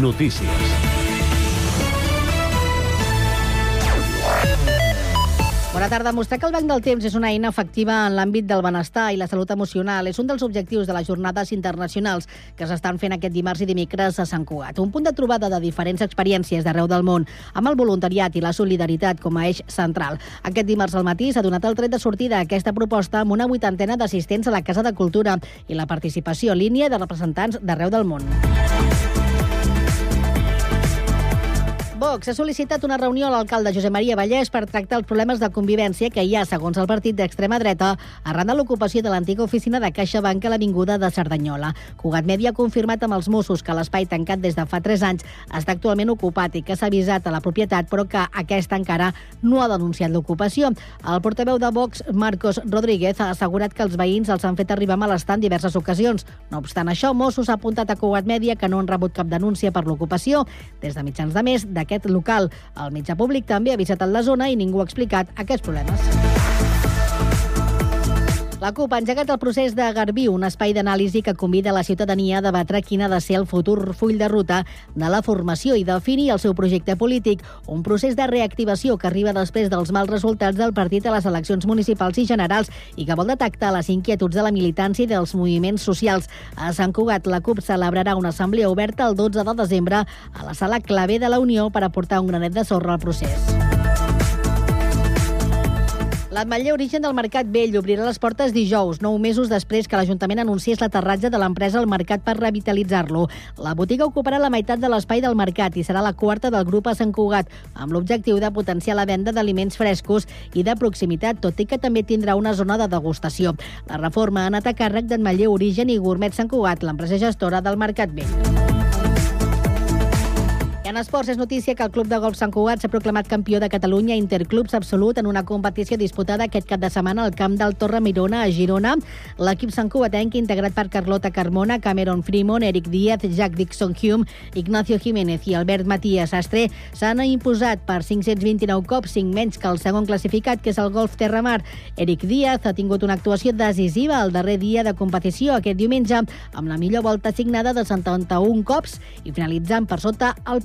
Notícies. Bona tarda. Mostrar que el Banc del Temps és una eina efectiva en l'àmbit del benestar i la salut emocional és un dels objectius de les jornades internacionals que s'estan fent aquest dimarts i dimecres a Sant Cugat. Un punt de trobada de diferents experiències d'arreu del món, amb el voluntariat i la solidaritat com a eix central. Aquest dimarts al matí s'ha donat el tret de sortida a aquesta proposta amb una vuitantena d'assistents a la Casa de Cultura i la participació en línia de representants d'arreu del món. Vox ha sol·licitat una reunió a l'alcalde Josep Maria Vallès per tractar els problemes de convivència que hi ha, segons el partit d'extrema dreta, arran de l'ocupació de l'antiga oficina de CaixaBank a l'Avinguda de Cerdanyola. Cugat Media ha confirmat amb els Mossos que l'espai tancat des de fa 3 anys està actualment ocupat i que s'ha avisat a la propietat, però que aquesta encara no ha denunciat l'ocupació. El portaveu de Vox, Marcos Rodríguez, ha assegurat que els veïns els han fet arribar malestar en diverses ocasions. No obstant això, Mossos ha apuntat a Cugat Media que no han rebut cap denúncia per l'ocupació. Des de mitjans de mes, de aquest local. El mitjà públic també ha visitat la zona i ningú ha explicat aquests problemes. La CUP ha engegat el procés de Garbí, un espai d'anàlisi que convida la ciutadania a debatre quin ha de ser el futur full de ruta de la formació i definir el seu projecte polític, un procés de reactivació que arriba després dels mals resultats del partit a les eleccions municipals i generals i que vol detectar les inquietuds de la militància i dels moviments socials. A Sant Cugat, la CUP celebrarà una assemblea oberta el 12 de desembre a la sala clave de la Unió per aportar un granet de sorra al procés. L'Ametller Origen del Mercat Vell obrirà les portes dijous, nou mesos després que l'Ajuntament anunciés l'aterratge de l'empresa al mercat per revitalitzar-lo. La botiga ocuparà la meitat de l'espai del mercat i serà la quarta del grup a Sant Cugat, amb l'objectiu de potenciar la venda d'aliments frescos i de proximitat, tot i que també tindrà una zona de degustació. La reforma ha anat a càrrec d'Ametller Origen i Gourmet Sant Cugat, l'empresa gestora del Mercat Vell. En esports és notícia que el Club de Golf Sant Cugat s'ha proclamat campió de Catalunya Interclubs Absolut en una competició disputada aquest cap de setmana al camp del Torre Mirona a Girona. L'equip Sant Cugatenc, integrat per Carlota Carmona, Cameron Fremont, Eric Díaz, Jack Dixon Hume, Ignacio Jiménez i Albert Matías Astre s'han imposat per 529 cops, 5 menys que el segon classificat, que és el Golf Terramar. Eric Díaz ha tingut una actuació decisiva el darrer dia de competició aquest diumenge amb la millor volta assignada de 71 cops i finalitzant per sota el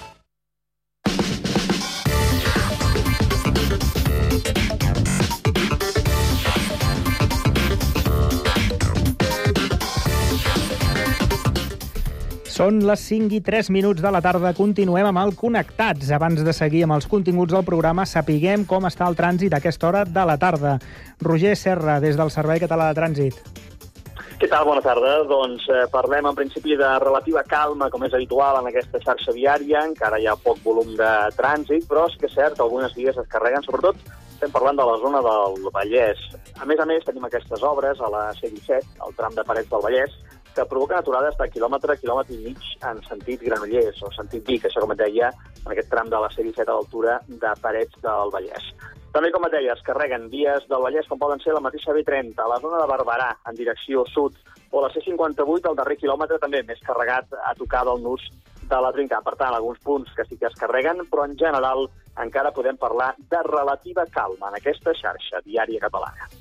Són les 5 i 3 minuts de la tarda. Continuem amb el Connectats. Abans de seguir amb els continguts del programa, sapiguem com està el trànsit a aquesta hora de la tarda. Roger Serra, des del Servei Català de Trànsit. Què tal? Bona tarda. Doncs eh, parlem en principi de relativa calma, com és habitual en aquesta xarxa viària. Encara hi ha poc volum de trànsit, però sí que és cert, algunes vies es carreguen, sobretot estem parlant de la zona del Vallès. A més a més, tenim aquestes obres a la C-17, al tram de Parets del Vallès, que provoquen aturades de quilòmetre, quilòmetre i mig en sentit Granollers, o sentit Vic, això com et deia, en aquest tram de la C-17 a l'altura de Parets del Vallès. També, com et deia, es carreguen vies del Vallès, com poden ser la mateixa B30, a la zona de Barberà, en direcció sud, o la C58, al darrer quilòmetre, també més carregat a tocar del nus de la trinca. Per tant, alguns punts que sí que es carreguen, però en general encara podem parlar de relativa calma en aquesta xarxa viària catalana.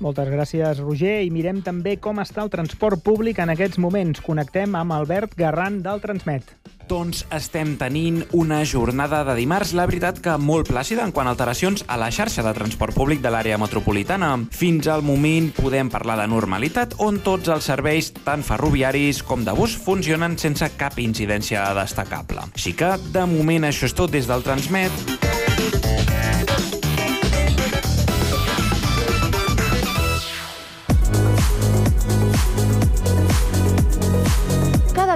Moltes gràcies, Roger. I mirem també com està el transport públic en aquests moments. Connectem amb Albert Garran del Transmet. Doncs estem tenint una jornada de dimarts, la veritat que molt plàcida en quant a alteracions a la xarxa de transport públic de l'àrea metropolitana. Fins al moment podem parlar de normalitat on tots els serveis, tant ferroviaris com de bus, funcionen sense cap incidència destacable. Així que, de moment, això és tot des del Transmet.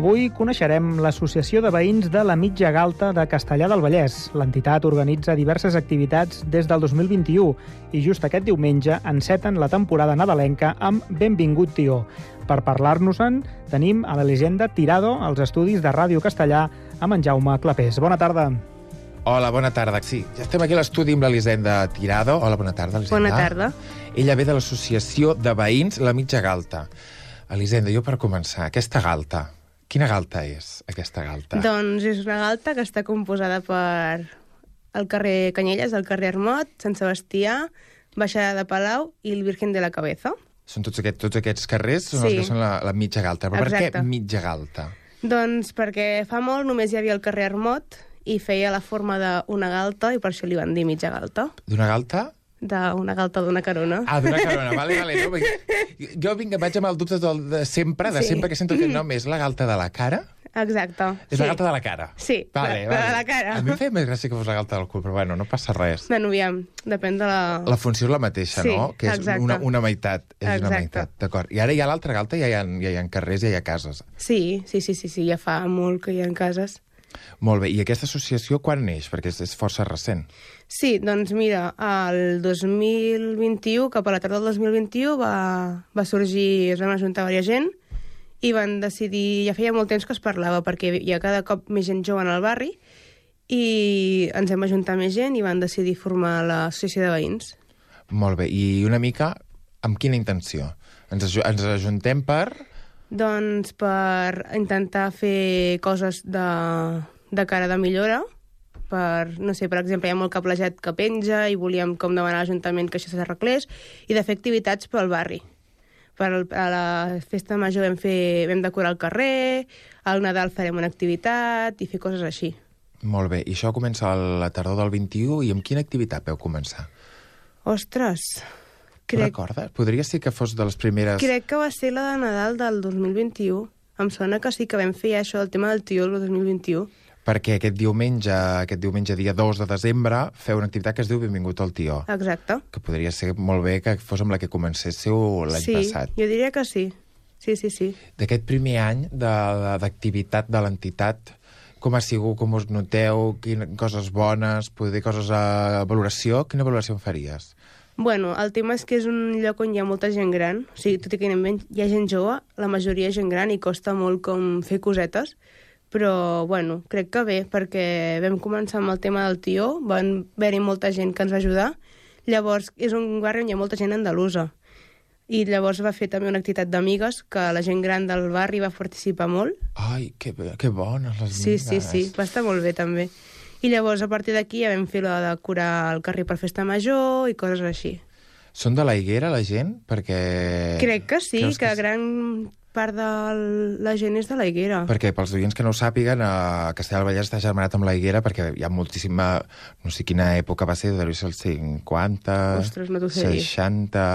Avui coneixerem l'Associació de Veïns de la Mitja Galta de Castellà del Vallès. L'entitat organitza diverses activitats des del 2021 i just aquest diumenge enceten la temporada nadalenca amb Benvingut Tió. Per parlar-nos-en tenim a l'Elisenda Tirado als estudis de Ràdio Castellà amb en Jaume Clapés. Bona tarda. Hola, bona tarda. Sí, ja estem aquí a l'estudi amb l'Elisenda Tirado. Hola, bona tarda, Elisenda. Bona tarda. Ella ve de l'Associació de Veïns La Mitja Galta. Elisenda, jo per començar, aquesta galta, quina galta és, aquesta galta? Doncs és una galta que està composada per el carrer Canyelles, el carrer Armot, Sant Sebastià, Baixada de Palau i el Virgen de la Cabeza. Són tots, aquest, tots aquests carrers són Sí. els que són la, la mitja galta. Però per Exacte. què mitja galta? Doncs perquè fa molt només hi havia el carrer Armot i feia la forma d'una galta i per això li van dir mitja galta. D'una galta? D'una galta d'una carona. Ah, d'una carona, vale, vale. No, perquè jo vinc, vaig amb el dubte del, de sempre, de Sí. sempre que sento aquest nom, és la galta de la cara? Exacte. És la galta de la cara? Sí, vale, la- la de la cara. A mi em feia més gràcia que fos la galta del cul, però bueno, no passa res. Bueno, aviam, depèn de la... La funció és la mateixa, Sí, no? Que és exacte. una, una meitat. És una Exacte. meitat, d'acord. I ara hi ha l'altra galta, ja hi, ha, ja hi ha carrers, ja hi ha cases. Sí, sí, sí, sí, sí, ja fa molt que hi ha cases. Molt bé, i aquesta associació quan neix? Perquè és, és força recent. Sí, doncs mira, el 2021, cap a la tardor del 2021, va, va sorgir, es van ajuntar varia gent i van decidir, ja feia molt temps que es parlava, perquè hi ha cada cop més gent jove en el barri, i ens hem ajuntat més gent i van decidir formar l'associació de veïns. Molt bé, i una mica amb quina intenció? Ens, aju- ens ajuntem per... Doncs per intentar fer coses de, de cara de millora, per, no sé, per exemple, hi ha molt cablejat que penja i volíem com demanar a l'Ajuntament que això s'arreglés i de fer activitats pel barri. Per a la festa major vam, fer, vam decorar el carrer, al Nadal farem una activitat i fer coses així. Molt bé, i això comença a la tardor del 21, i amb quina activitat veu començar? Ostres, Crec... crec, Recordes? Podria ser que fos de les primeres... crec que va ser la de Nadal del 2021. Em sona que sí que vam fer ja això, el tema del tio el 2021. Perquè aquest diumenge, aquest diumenge dia 2 de desembre, feu una activitat que es diu Benvingut al Tió. Exacte. Que podria ser molt bé que fos amb la que comencéssiu l'any sí, passat. jo diria que sí. Sí, sí, sí. D'aquest primer any de- d'activitat de, de l'entitat, com ha sigut, com us noteu, quines coses bones, poder coses a valoració, quina valoració em faries? Bueno, el tema és que és un lloc on hi ha molta gent gran. O sigui, tot i que hi ha gent jove, la majoria és gent gran i costa molt com fer cosetes. Però, bueno, crec que bé, perquè vam començar amb el tema del tió, van haver-hi molta gent que ens va ajudar. Llavors, és un barri on hi ha molta gent andalusa. I llavors va fer també una activitat d'amigues, que la gent gran del barri va participar molt. Ai, que, bé- que bones les Sí, sí, mines. sí, va estar molt bé també. I llavors a partir d'aquí ja vam fer la de curar el carrer per festa major i coses així. Són de la Higuera, la gent? Perquè... Crec que sí, Creus que, sí? gran part de la gent és de la Higuera. Perquè pels oients que no ho sàpiguen, a Castellà del Vallès està germanat amb la Higuera perquè hi ha moltíssima... No sé quina època va ser, deu ser els 50, Ostres, no t'ho sé dir. 60...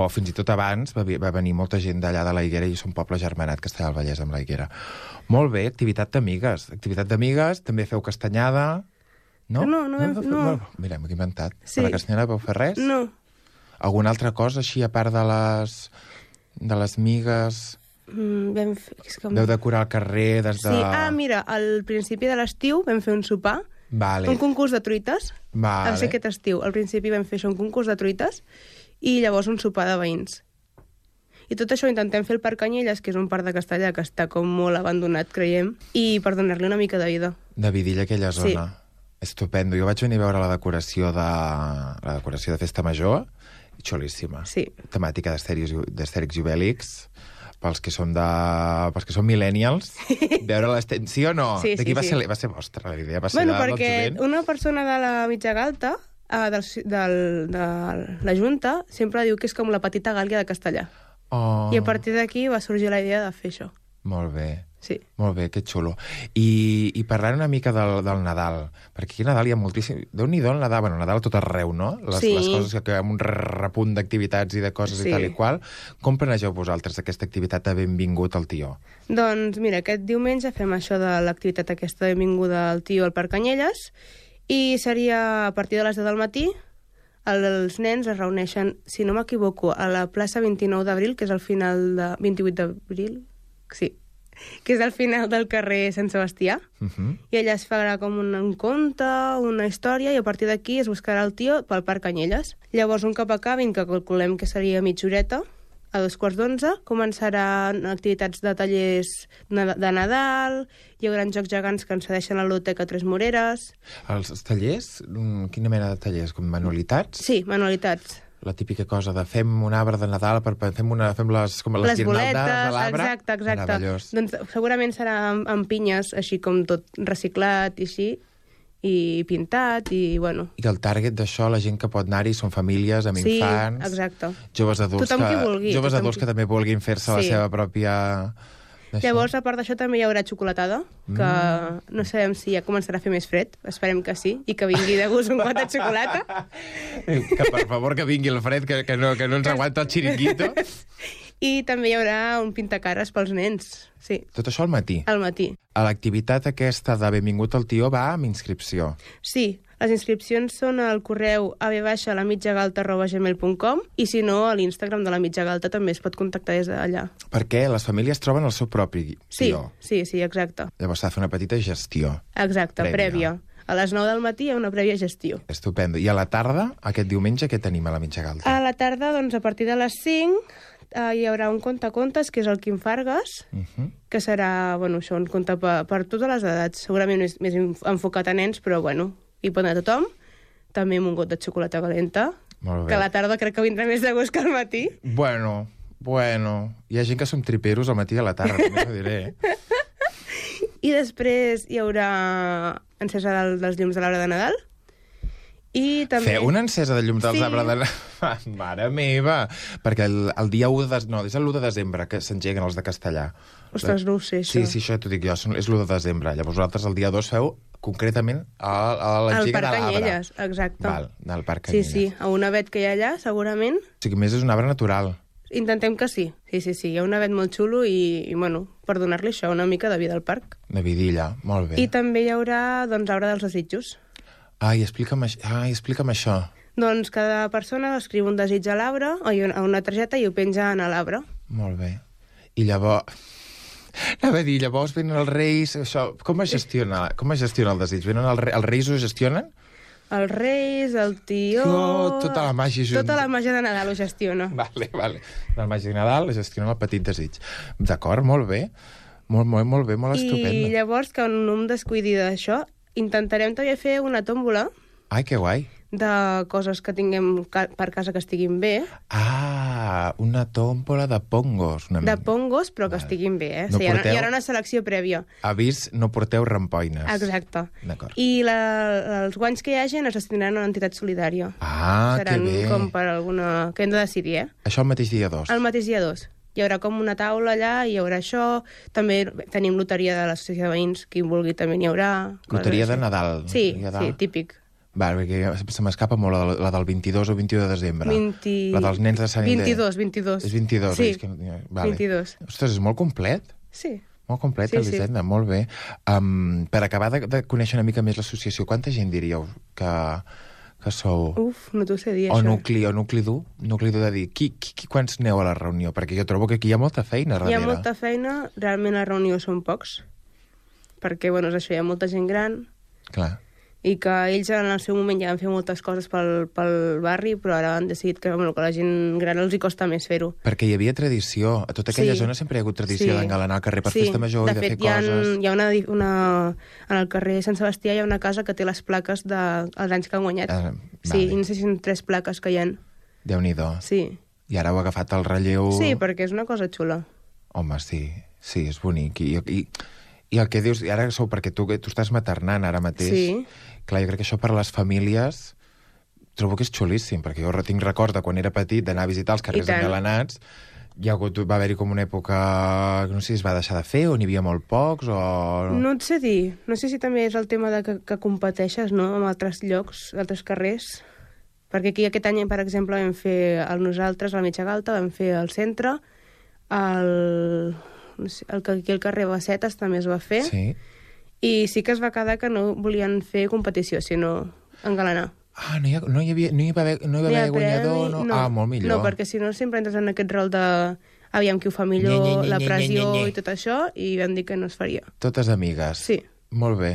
O fins i tot abans va, va venir molta gent d'allà de la Higuera i són poble germanat Castellà del Vallès amb la Higuera. Molt bé, activitat d'amigues. Activitat d'amigues, també feu castanyada... No? No, no vam- no. Mira, m'ho he inventat. Sí. Per la castanyada vau fer res? No, Alguna altra cosa així, a part de les, de les migues? Mm, vam fer... És que... Veu decorar el carrer des de... Sí, ah, mira, al principi de l'estiu vam fer un sopar, Vale. un concurs de truites. Vale. Va ser aquest estiu. Al principi vam fer això, un concurs de truites, i llavors un sopar de veïns. I tot això intentem fer al Parc Canyelles, que és un parc de Castellà que està com molt abandonat, creiem, i per donar-li una mica de vida. De Vidilla, aquella Sí. zona. Estupendo. Jo vaig venir a veure la decoració de, la decoració de Festa Major, xulíssima. Sí. Temàtica d'Astèrix i Obèlix, pels que som de... pels que som millennials, veure l'Astèrix... Sí o no? Sí, de qui sí, va, sí. ser, va ser vostra, la idea va ser Bueno, de, perquè jovent? una persona de la mitja galta, uh, del, del, de la Junta, sempre diu que és com la petita gàlia de Castellà. Oh, I a partir d'aquí va sorgir la idea de fer això. Molt bé. Sí. Molt bé, que xulo. I, i parlant una mica del, del Nadal, perquè aquí a Nadal hi ha moltíssim... Déu-n'hi-do el Nadal, bueno, Nadal tot arreu, no? Les, Sí. les coses que, amb un repunt d'activitats i de coses Sí. i tal i qual. Com planegeu vosaltres aquesta activitat de benvingut al tió? Doncs mira, aquest diumenge fem això de l'activitat aquesta benvinguda al tio al Parc Canyelles i seria a partir de les 10 del matí el- els nens es reuneixen, si no m'equivoco, a la plaça 29 d'abril, que és el final de... 28 d'abril? Sí, que és al final del carrer Sant Sebastià, Uh -huh. i allà es farà com un, conte, una història, i a partir d'aquí es buscarà el tio pel Parc Canyelles. Llavors, un cop acabin, que calculem que seria mitja horeta, a dos quarts d'onze començaran activitats de tallers de Nadal, hi haurà jocs gegants que ens cedeixen a la Ludoteca Tres Moreres... Els tallers, mm, quina mena de tallers? Com manualitats? Sí, manualitats. La típica cosa de fem un arbre de Nadal, per, fem, una, fem les, com les, les guirnaldes boletes, de l'arbre. exacte, exacte. Meravellós. Doncs segurament serà amb, amb pinyes, així com tot reciclat i així, i pintat, i bueno... I el target d'això, la gent que pot anar-hi, són famílies amb Sí, infants, exacte. joves adults, Tothom que, vulgui, joves adults qui- que també vulguin fer-se la Sí. seva pròpia... Llavors, a part d'això, també hi haurà xocolatada, que Mm. no sabem si ja començarà a fer més fred, esperem que sí, i que vingui de gust un got de xocolata. Eh, Que per favor que vingui el fred, que, que, no, que no ens aguanta el xiringuito. I també hi haurà un pintacares pels nens, sí, Tot això al matí. al matí. A l'activitat aquesta de Benvingut al Tió va amb inscripció. Sí, les inscripcions són al correu avbaixa.lamitjagalta.gmail.com i si no, a l'Instagram de la Mitja Galta també es pot contactar des d'allà. Perquè les famílies troben el seu propi Sí, tió. sí, sí, exacte. Llavors s'ha de fer una petita gestió. Exacte, Prèvia. prèvia. A les 9 del matí hi ha una prèvia gestió. Estupendo. I a la tarda, aquest diumenge, què tenim a la mitja galta? A la tarda, doncs, a partir de les 5, eh, hi haurà un contacontes, que és el Quim Fargas, Uh -huh. que serà, bueno, això, un conte per, per totes les edats, segurament més, més enfocat a nens, però, bueno, hi pot anar tothom. També amb un got de xocolata calenta, que a la tarda crec que vindrà més de gust que al matí. Bueno, bueno. Hi ha gent que som triperos al matí i a la tarda, també ho diré. eh? I després hi haurà encesa del, dels llums de l'arbre de Nadal. I també... Feu una encesa de llums dels Sí. arbres de... Ah, Mare meva! Perquè el, el dia 1 de... des- No, és el 1 de desembre que s'engeguen els de castellà. Ostres, no ho sé, això. Sí, sí, això t'ho dic jo, és l'1 de desembre. Llavors vosaltres el dia 2 feu concretament a, a Al l'engega de Parc l'arbre. Canyelles, exacte. Val, al Parc Sí, Canyelles. sí, a un avet que hi ha allà, segurament. O sigui, més és un arbre natural. Intentem que sí. Sí, sí, sí. Hi ha un avet molt xulo i, i bueno, per donar-li això, una mica de vida al parc. De vidilla, molt bé. I també hi haurà, doncs, arbre dels desitjos. Ai, explica'm, ai, explica'm això. Doncs cada persona escriu un desig a l'arbre, o a una targeta, i ho penja en l'arbre. Molt bé. I llavors... Anava a dir, llavors venen els reis... Això, com es gestiona, com es gestiona el desig? Venen re... els reis ho gestionen? Els reis, el tió... Oh, tota la màgia junt. Tota la màgia de Nadal ho gestiona. Vale, vale. Del màgic de Nadal gestiona el petit desig. D'acord, molt bé. Molt, molt, molt bé, molt I estupendo. llavors, que no em descuidi d'això, intentarem també fer una tòmbola Ai, que guai. De coses que tinguem ca per casa que estiguin bé, Ah, una tòmbola de pongos. Una... de pongos, però que estiguin bé, eh? No o sigui, porteu- hi haurà una selecció prèvia. Avís, no porteu rampoines. Exacte. D'acord. I la, els guanys que hi hagin es destinaran a una entitat solidària. Ah, Seran que bé. com per alguna... que hem de decidir, eh? Això el mateix dia 2. El mateix dia 2. Hi haurà com una taula allà, hi haurà això, també tenim loteria de l'associació de veïns, qui vulgui també n'hi haurà. Loteria de. Nadal. Sí, de- sí, típic. Va, perquè se m'escapa molt la, la del 22 o 21 de desembre. 20... La dels nens de Sant Inde. 22, 22. És 22, Sí, és que... Vale. 22. Ostres, és molt complet. Sí. Molt complet, Sí, sí, sí. Elisenda, molt bé. Um, per acabar de, de conèixer una mica més l'associació, quanta gent diríeu que, que sou? Uf, no t'ho sé dir, o això. nucli, o nucli dur, nucli dur de dir, qui, qui, qui, quants aneu a la reunió? Perquè jo trobo que aquí hi ha molta feina Hi ha darrere. molta feina, realment a reunió són pocs, perquè, bueno, és això, hi ha molta gent gran, Clar. I que ells en el seu moment ja van fer moltes coses pel, pel barri, però ara han decidit que, bueno, que a la gent gran els hi costa més fer-ho. Perquè hi havia tradició. A tota aquella Sí. zona sempre hi ha hagut tradició Sí. d'engalanar el carrer per sí. festa major de i de fet, fer hi ha, coses. Hi ha una, una... En el carrer Sant Sebastià hi ha una casa que té les plaques dels de, anys que han guanyat. Ah, Sí, i no sé si són tres plaques que hi ha. Déu-n'hi-do. Sí. I ara heu agafat el relleu... sí, perquè és una cosa xula. Home, sí, sí, és bonic. I, i, i el que dius, ara sou, perquè tu, tu estàs maternant ara mateix, Sí. Clar, jo crec que això per a les famílies trobo que és xulíssim, perquè jo tinc record de quan era petit d'anar a visitar els carrers engalanats, hi ha hagut, va haver-hi com una època, que no sé si es va deixar de fer, o n'hi havia molt pocs, o... No et sé dir. No sé si també és el tema de que, que competeixes no? amb altres llocs, altres carrers. Perquè aquí aquest any, per exemple, vam fer el nosaltres, a la Mitja Galta, vam fer el centre, el, no sé, el que aquí al carrer Bassetes també es va fer, Sí. I sí que es va quedar que no volien fer competició, sinó engalanar. Ah, no hi, ha, no hi, havia, no hi va haver, no hi va haver el guanyador? premi, No? Ah, molt millor. No, perquè si no sempre entres en aquest rol de aviam qui ho fa millor, Nye, nye, nye, la nye, pressió nye, nye. i tot això, i vam dir que no es faria. Totes amigues. Sí. Molt bé.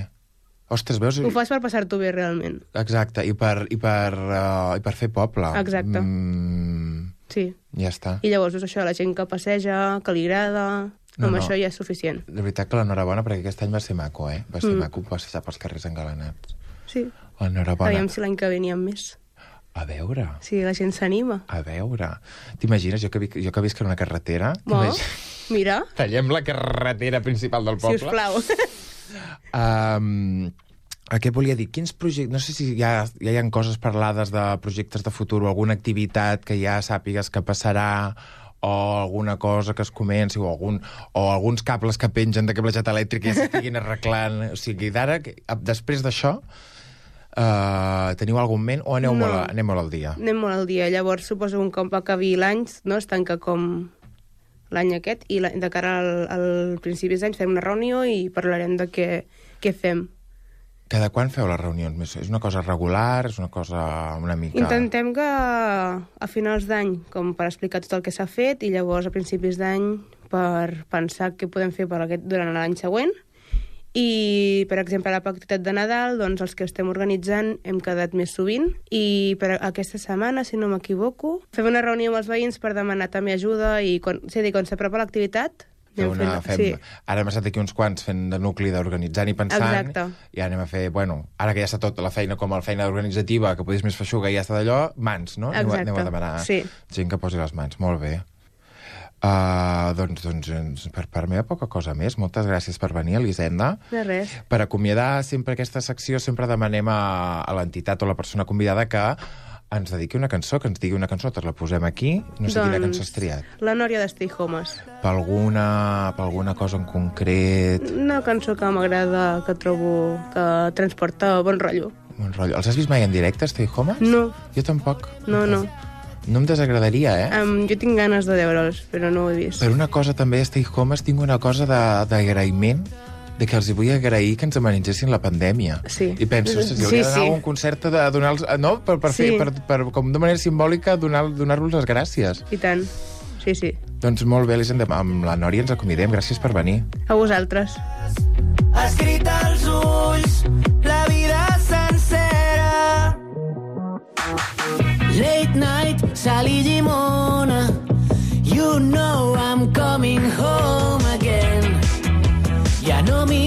Ostres, veus? Ho fas per passar-t'ho bé, realment. Exacte, i per, i per, uh, i per fer poble. Exacte. Mm, Sí. ja està. I llavors, doncs, això, la gent que passeja, que li agrada... No, amb no. això ja és suficient. De veritat que l'enhorabona, perquè aquest any va ser maco, eh? Va ser Mm. maco passejar pels carrers engalanats. Sí. Enhorabona. Aviam si l'any que ve n'hi ha més. A veure, Si la gent s'anima. a veure. T'imagines, jo que, vi- jo que visc en una carretera... Bo, mira, Tallem la carretera principal del si poble. us plau. Um, a què volia dir? Quins projectes... No sé si ja, ja hi ha coses parlades de projectes de futur o alguna activitat que ja sàpigues que passarà o alguna cosa que es comenci o, algun, o alguns cables que pengen de cablejat elèctric i ja s'estiguin arreglant. O sigui, d'ara, després d'això, uh, teniu algun ment o aneu, No. molt, a- aneu molt al dia? Anem molt al dia. Llavors, suposo un cop acabi l'any, no? es tanca com l'any aquest, i la, de cara al, al principis d'any fem una reunió i parlarem de què, què fem. Cada quan feu les reunions? És una cosa regular? És una cosa una mica... Intentem que a finals d'any, com per explicar tot el que s'ha fet, i llavors a principis d'any per pensar què podem fer per aquest, durant l'any següent. I, per exemple, a la activitat de Nadal, doncs els que estem organitzant hem quedat més sovint i per aquesta setmana, si no m'equivoco, fem una reunió amb els veïns per demanar també ajuda i quan, és dir, quan s'apropa l'activitat Anem una, fem, sí, Ara hem estat aquí uns quants fent de nucli d'organitzant i pensant. Exacte. I ara anem a fer, bueno, ara que ja està tot la feina com la feina organitzativa, que podés més feixuga i ja està d'allò, mans, no? Exacte, aneu a demanar sí. gent que posi les mans. Molt bé. Uh, doncs, doncs, doncs, per part meva, poca cosa més. Moltes gràcies per venir, Elisenda. de res. Per acomiadar sempre aquesta secció, sempre demanem a, a l'entitat o la persona convidada que ens dediqui una cançó, que ens digui una cançó, te la posem aquí. No sé quina cançó has triat. La Nòria de Stay Homes. Per alguna, per alguna cosa en concret? Una cançó que m'agrada, que trobo que transporta bon rotllo. Bon rotllo. Els has vist mai en directe, Stay Home? No, Jo tampoc. no, no. No em desagradaria, eh? Um, jo tinc ganes de veure'ls, però no ho he vist. Per una cosa també, Stay Home, tinc una cosa d'agraïment de que els hi vull agrair que ens amenitzessin la pandèmia. Sí. I penso, ostres, hi Sí, hauria d'anar sí. a un concert de donar-los... No? Per, per, fer, Sí. per, per, com de manera simbòlica donar- donar-los les gràcies. I tant. Sí, sí. Doncs molt bé, Elisenda, amb la Nòria ens acomidem. Gràcies per venir. A vosaltres. escrit als ulls la vida sencera. Late night, sal i llimona. You know I'm coming home. Ja no m'importa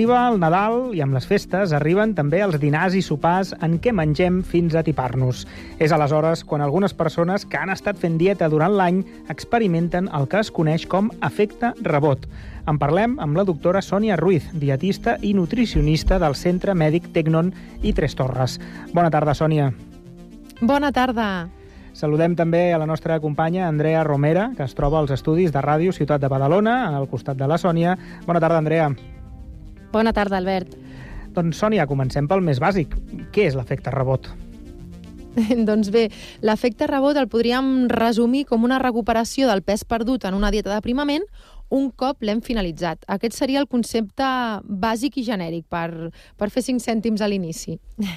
Arriba el Nadal i amb les festes arriben també els dinars i sopars en què mengem fins a tipar-nos. És aleshores quan algunes persones que han estat fent dieta durant l'any experimenten el que es coneix com efecte rebot. En parlem amb la doctora Sònia Ruiz, dietista i nutricionista del Centre Mèdic Tecnon i Tres Torres. Bona tarda, Sònia. Bona tarda. Saludem també a la nostra companya Andrea Romera, que es troba als estudis de Ràdio Ciutat de Badalona, al costat de la Sònia. Bona tarda, Andrea. Bona tarda, Albert. Doncs, Sònia, comencem pel més bàsic. Què és l'efecte rebot? doncs bé, l'efecte rebot el podríem resumir com una recuperació del pes perdut en una dieta d'aprimament un cop l'hem finalitzat. Aquest seria el concepte bàsic i genèric per, per fer 5 cèntims a l'inici.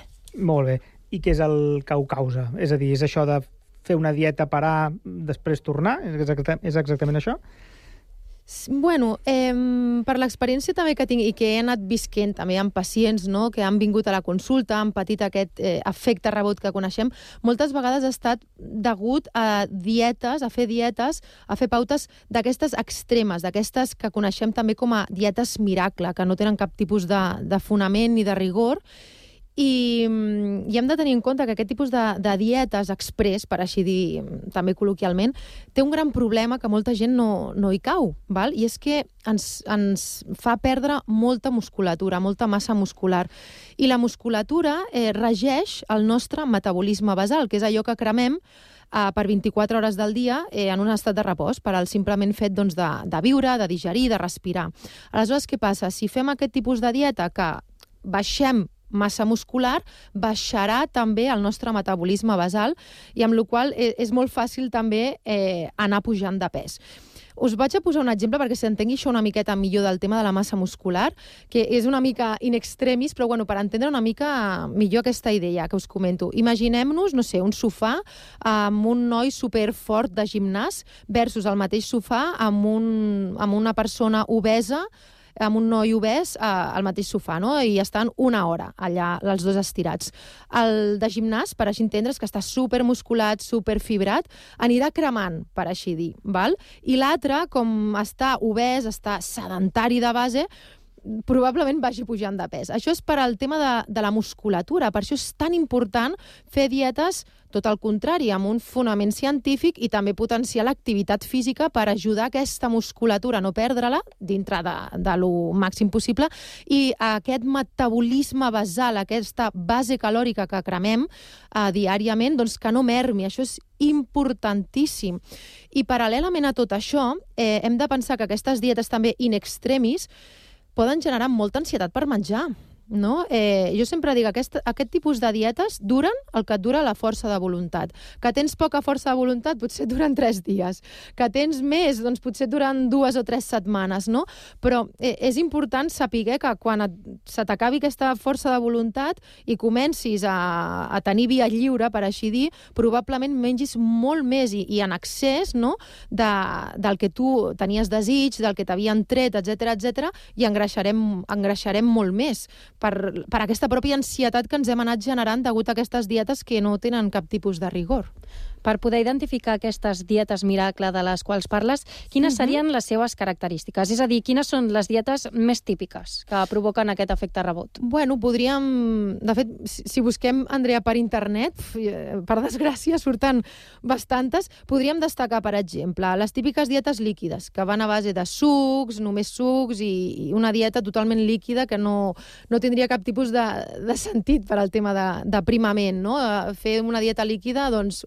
Molt bé. I què és el que ho causa? És a dir, és això de fer una dieta, parar, després tornar? És exactament, és exactament això? Bueno, eh, per l'experiència també que tinc i que he anat visquent també amb pacients no, que han vingut a la consulta, han patit aquest eh, efecte rebot que coneixem, moltes vegades ha estat degut a dietes, a fer dietes, a fer pautes d'aquestes extremes, d'aquestes que coneixem també com a dietes miracle, que no tenen cap tipus de, de fonament ni de rigor, i, mm, i hem de tenir en compte que aquest tipus de, de dietes express, per així dir també col·loquialment, té un gran problema que molta gent no, no hi cau, val? i és que ens, ens fa perdre molta musculatura, molta massa muscular. I la musculatura eh, regeix el nostre metabolisme basal, que és allò que cremem eh, per 24 hores del dia eh, en un estat de repòs, per al simplement fet doncs, de, de viure, de digerir, de respirar. Aleshores, què passa? Si fem aquest tipus de dieta que baixem massa muscular, baixarà també el nostre metabolisme basal i amb la qual és, és molt fàcil també eh, anar pujant de pes. Us vaig a posar un exemple perquè s'entengui això una miqueta millor del tema de la massa muscular, que és una mica in extremis, però bueno, per entendre una mica millor aquesta idea que us comento. Imaginem-nos, no sé, un sofà amb un noi superfort de gimnàs versus el mateix sofà amb, un, amb una persona obesa amb un noi obès eh, al mateix sofà, no? i estan una hora allà, els dos estirats. El de gimnàs, per així entendre's, que està supermusculat, superfibrat, anirà cremant, per així dir, val? I l'altre, com està obès, està sedentari de base, probablement vagi pujant de pes. Això és per al tema de, de la musculatura, per això és tan important fer dietes tot el contrari, amb un fonament científic i també potenciar l'activitat física per ajudar aquesta musculatura a no perdre-la dintre de, de lo màxim possible i aquest metabolisme basal, aquesta base calòrica que cremem eh, diàriament, doncs que no mermi. Això és importantíssim. I paral·lelament a tot això, eh, hem de pensar que aquestes dietes també in extremis poden generar molta ansietat per menjar. No? Eh, jo sempre dic, aquest, aquest tipus de dietes duren el que et dura la força de voluntat. Que tens poca força de voluntat, potser duren tres dies. Que tens més, doncs potser duren dues o tres setmanes, no? Però eh, és important saber que quan et, se t'acabi aquesta força de voluntat i comencis a, a tenir via lliure, per així dir, probablement mengis molt més i, i en excés no? de, del que tu tenies desig, del que t'havien tret, etc etc i engreixarem, engreixarem molt més per, per aquesta pròpia ansietat que ens hem anat generant degut a aquestes dietes que no tenen cap tipus de rigor. Per poder identificar aquestes dietes miracle de les quals parles, quines -huh. serien les seves característiques? És a dir, quines són les dietes més típiques que provoquen aquest efecte rebot? Bueno, podríem... De fet, si busquem, Andrea, per internet, eh, per desgràcia, surten bastantes, podríem destacar, per exemple, les típiques dietes líquides, que van a base de sucs, només sucs, i, i una dieta totalment líquida que no, no tindria cap tipus de, de sentit per al tema d'aprimament, no? Eh, fer una dieta líquida, doncs,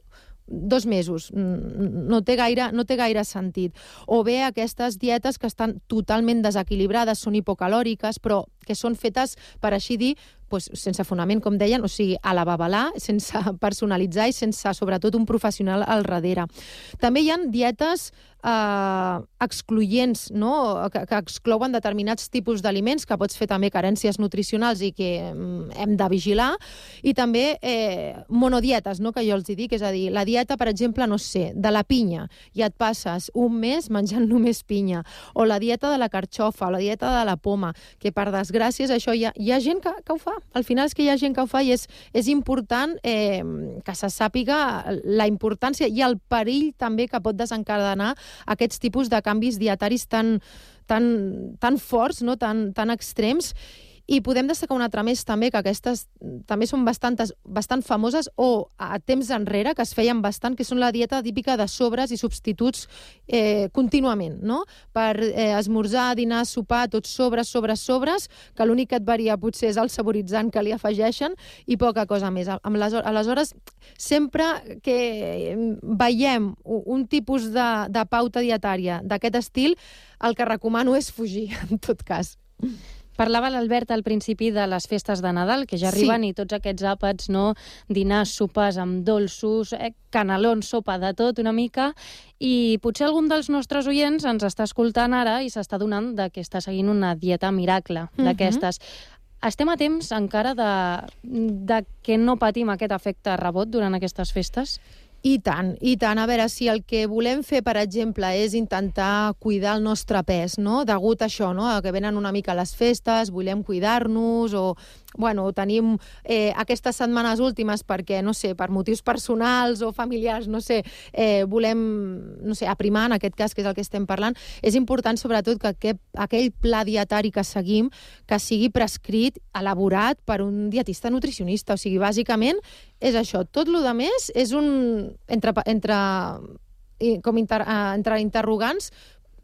dos mesos. No té, gaire, no té gaire sentit. O bé aquestes dietes que estan totalment desequilibrades, són hipocalòriques, però que són fetes, per així dir, pues, sense fonament, com deien, o sigui, a la babalà, sense personalitzar i sense, sobretot, un professional al darrere. També hi ha dietes eh, excloents, no? que, que exclouen determinats tipus d'aliments, que pots fer també carències nutricionals i que mm, hem de vigilar, i també eh, monodietes, no? que jo els dic, és a dir, la dieta, per exemple, no sé, de la pinya, i et passes un mes menjant només pinya, o la dieta de la carxofa, o la dieta de la poma, que per desgràcia això hi ha, hi ha gent que, que ho fa. Al final és que hi ha gent que ho fa i és, és important eh, que se sàpiga la importància i el perill també que pot desencadenar aquests tipus de canvis dietaris tan, tan, tan forts, no? tan, tan extrems, i podem destacar una altra més també, que aquestes també són bastantes, bastant famoses o a temps enrere, que es feien bastant, que són la dieta típica de sobres i substituts eh, contínuament, no? Per eh, esmorzar, dinar, sopar, tots sobres, sobres, sobres, que l'únic que et varia potser és el saboritzant que li afegeixen i poca cosa més. Aleshores, sempre que veiem un tipus de, de pauta dietària d'aquest estil, el que recomano és fugir, en tot cas. Parlava l'Albert al principi de les festes de Nadal, que ja arriben, sí. i tots aquests àpats, no? dinars, sopars amb dolços, eh, canelons, sopa, de tot una mica, i potser algun dels nostres oients ens està escoltant ara i s'està donant de que està seguint una dieta miracle mhm. d'aquestes. Uh -huh. Estem a temps encara de, de que no patim aquest efecte rebot durant aquestes festes? I tant, i tant. A veure, si el que volem fer, per exemple, és intentar cuidar el nostre pes, no? degut a això, no? que venen una mica les festes, volem cuidar-nos o bueno, tenim eh, aquestes setmanes últimes perquè, no sé, per motius personals o familiars, no sé, eh, volem, no sé, aprimar, en aquest cas, que és el que estem parlant, és important, sobretot, que aquest, aquell pla dietari que seguim, que sigui prescrit, elaborat per un dietista nutricionista. O sigui, bàsicament, és això. Tot el que més és un... entre, entre com inter, uh, entre interrogants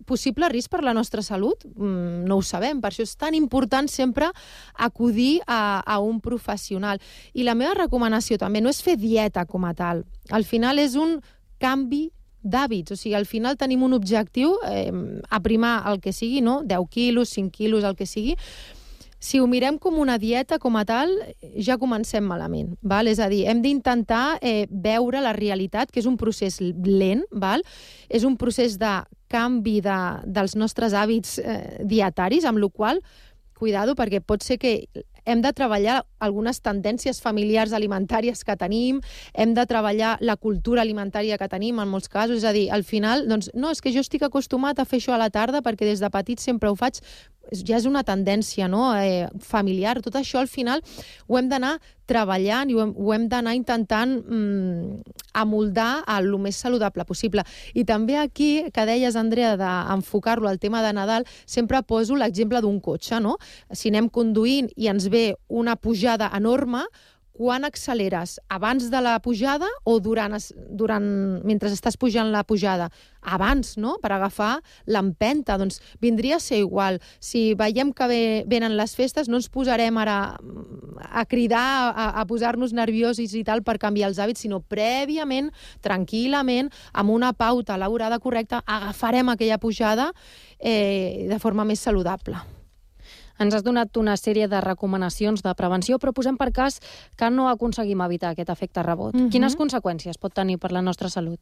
possible risc per la nostra salut? Mm, no ho sabem. Per això és tan important sempre acudir a, a un professional. I la meva recomanació també no és fer dieta com a tal. Al final és un canvi d'hàbits. O sigui, al final tenim un objectiu, eh, aprimar el que sigui, no? 10 quilos, 5 quilos, el que sigui, si ho mirem com una dieta com a tal, ja comencem malament. Val? És a dir, hem d'intentar eh, veure la realitat, que és un procés lent, val? és un procés de canvi de, dels nostres hàbits eh, dietaris, amb la qual cuidado, perquè pot ser que hem de treballar algunes tendències familiars alimentàries que tenim, hem de treballar la cultura alimentària que tenim en molts casos, és a dir, al final, doncs, no, és que jo estic acostumat a fer això a la tarda perquè des de petit sempre ho faig, ja és una tendència no? eh, familiar. Tot això, al final, ho hem d'anar treballant i ho hem, ho hem d'anar intentant mm, amoldar lo més saludable possible. I també aquí, que deies, Andrea, d'enfocar-lo al tema de Nadal, sempre poso l'exemple d'un cotxe, no? Si anem conduint i ens ve una pujada enorme, quan acceleres? Abans de la pujada o durant, durant mentre estàs pujant la pujada? Abans, no?, per agafar l'empenta. Doncs vindria a ser igual. Si veiem que ve, venen les festes, no ens posarem ara a cridar, a, a posar-nos nerviosos i tal per canviar els hàbits, sinó prèviament, tranquil·lament, amb una pauta elaborada correcta, agafarem aquella pujada eh, de forma més saludable. Ens has donat una sèrie de recomanacions de prevenció, però posem per cas que no aconseguim evitar aquest efecte rebot. Mm -hmm. Quines conseqüències pot tenir per la nostra salut?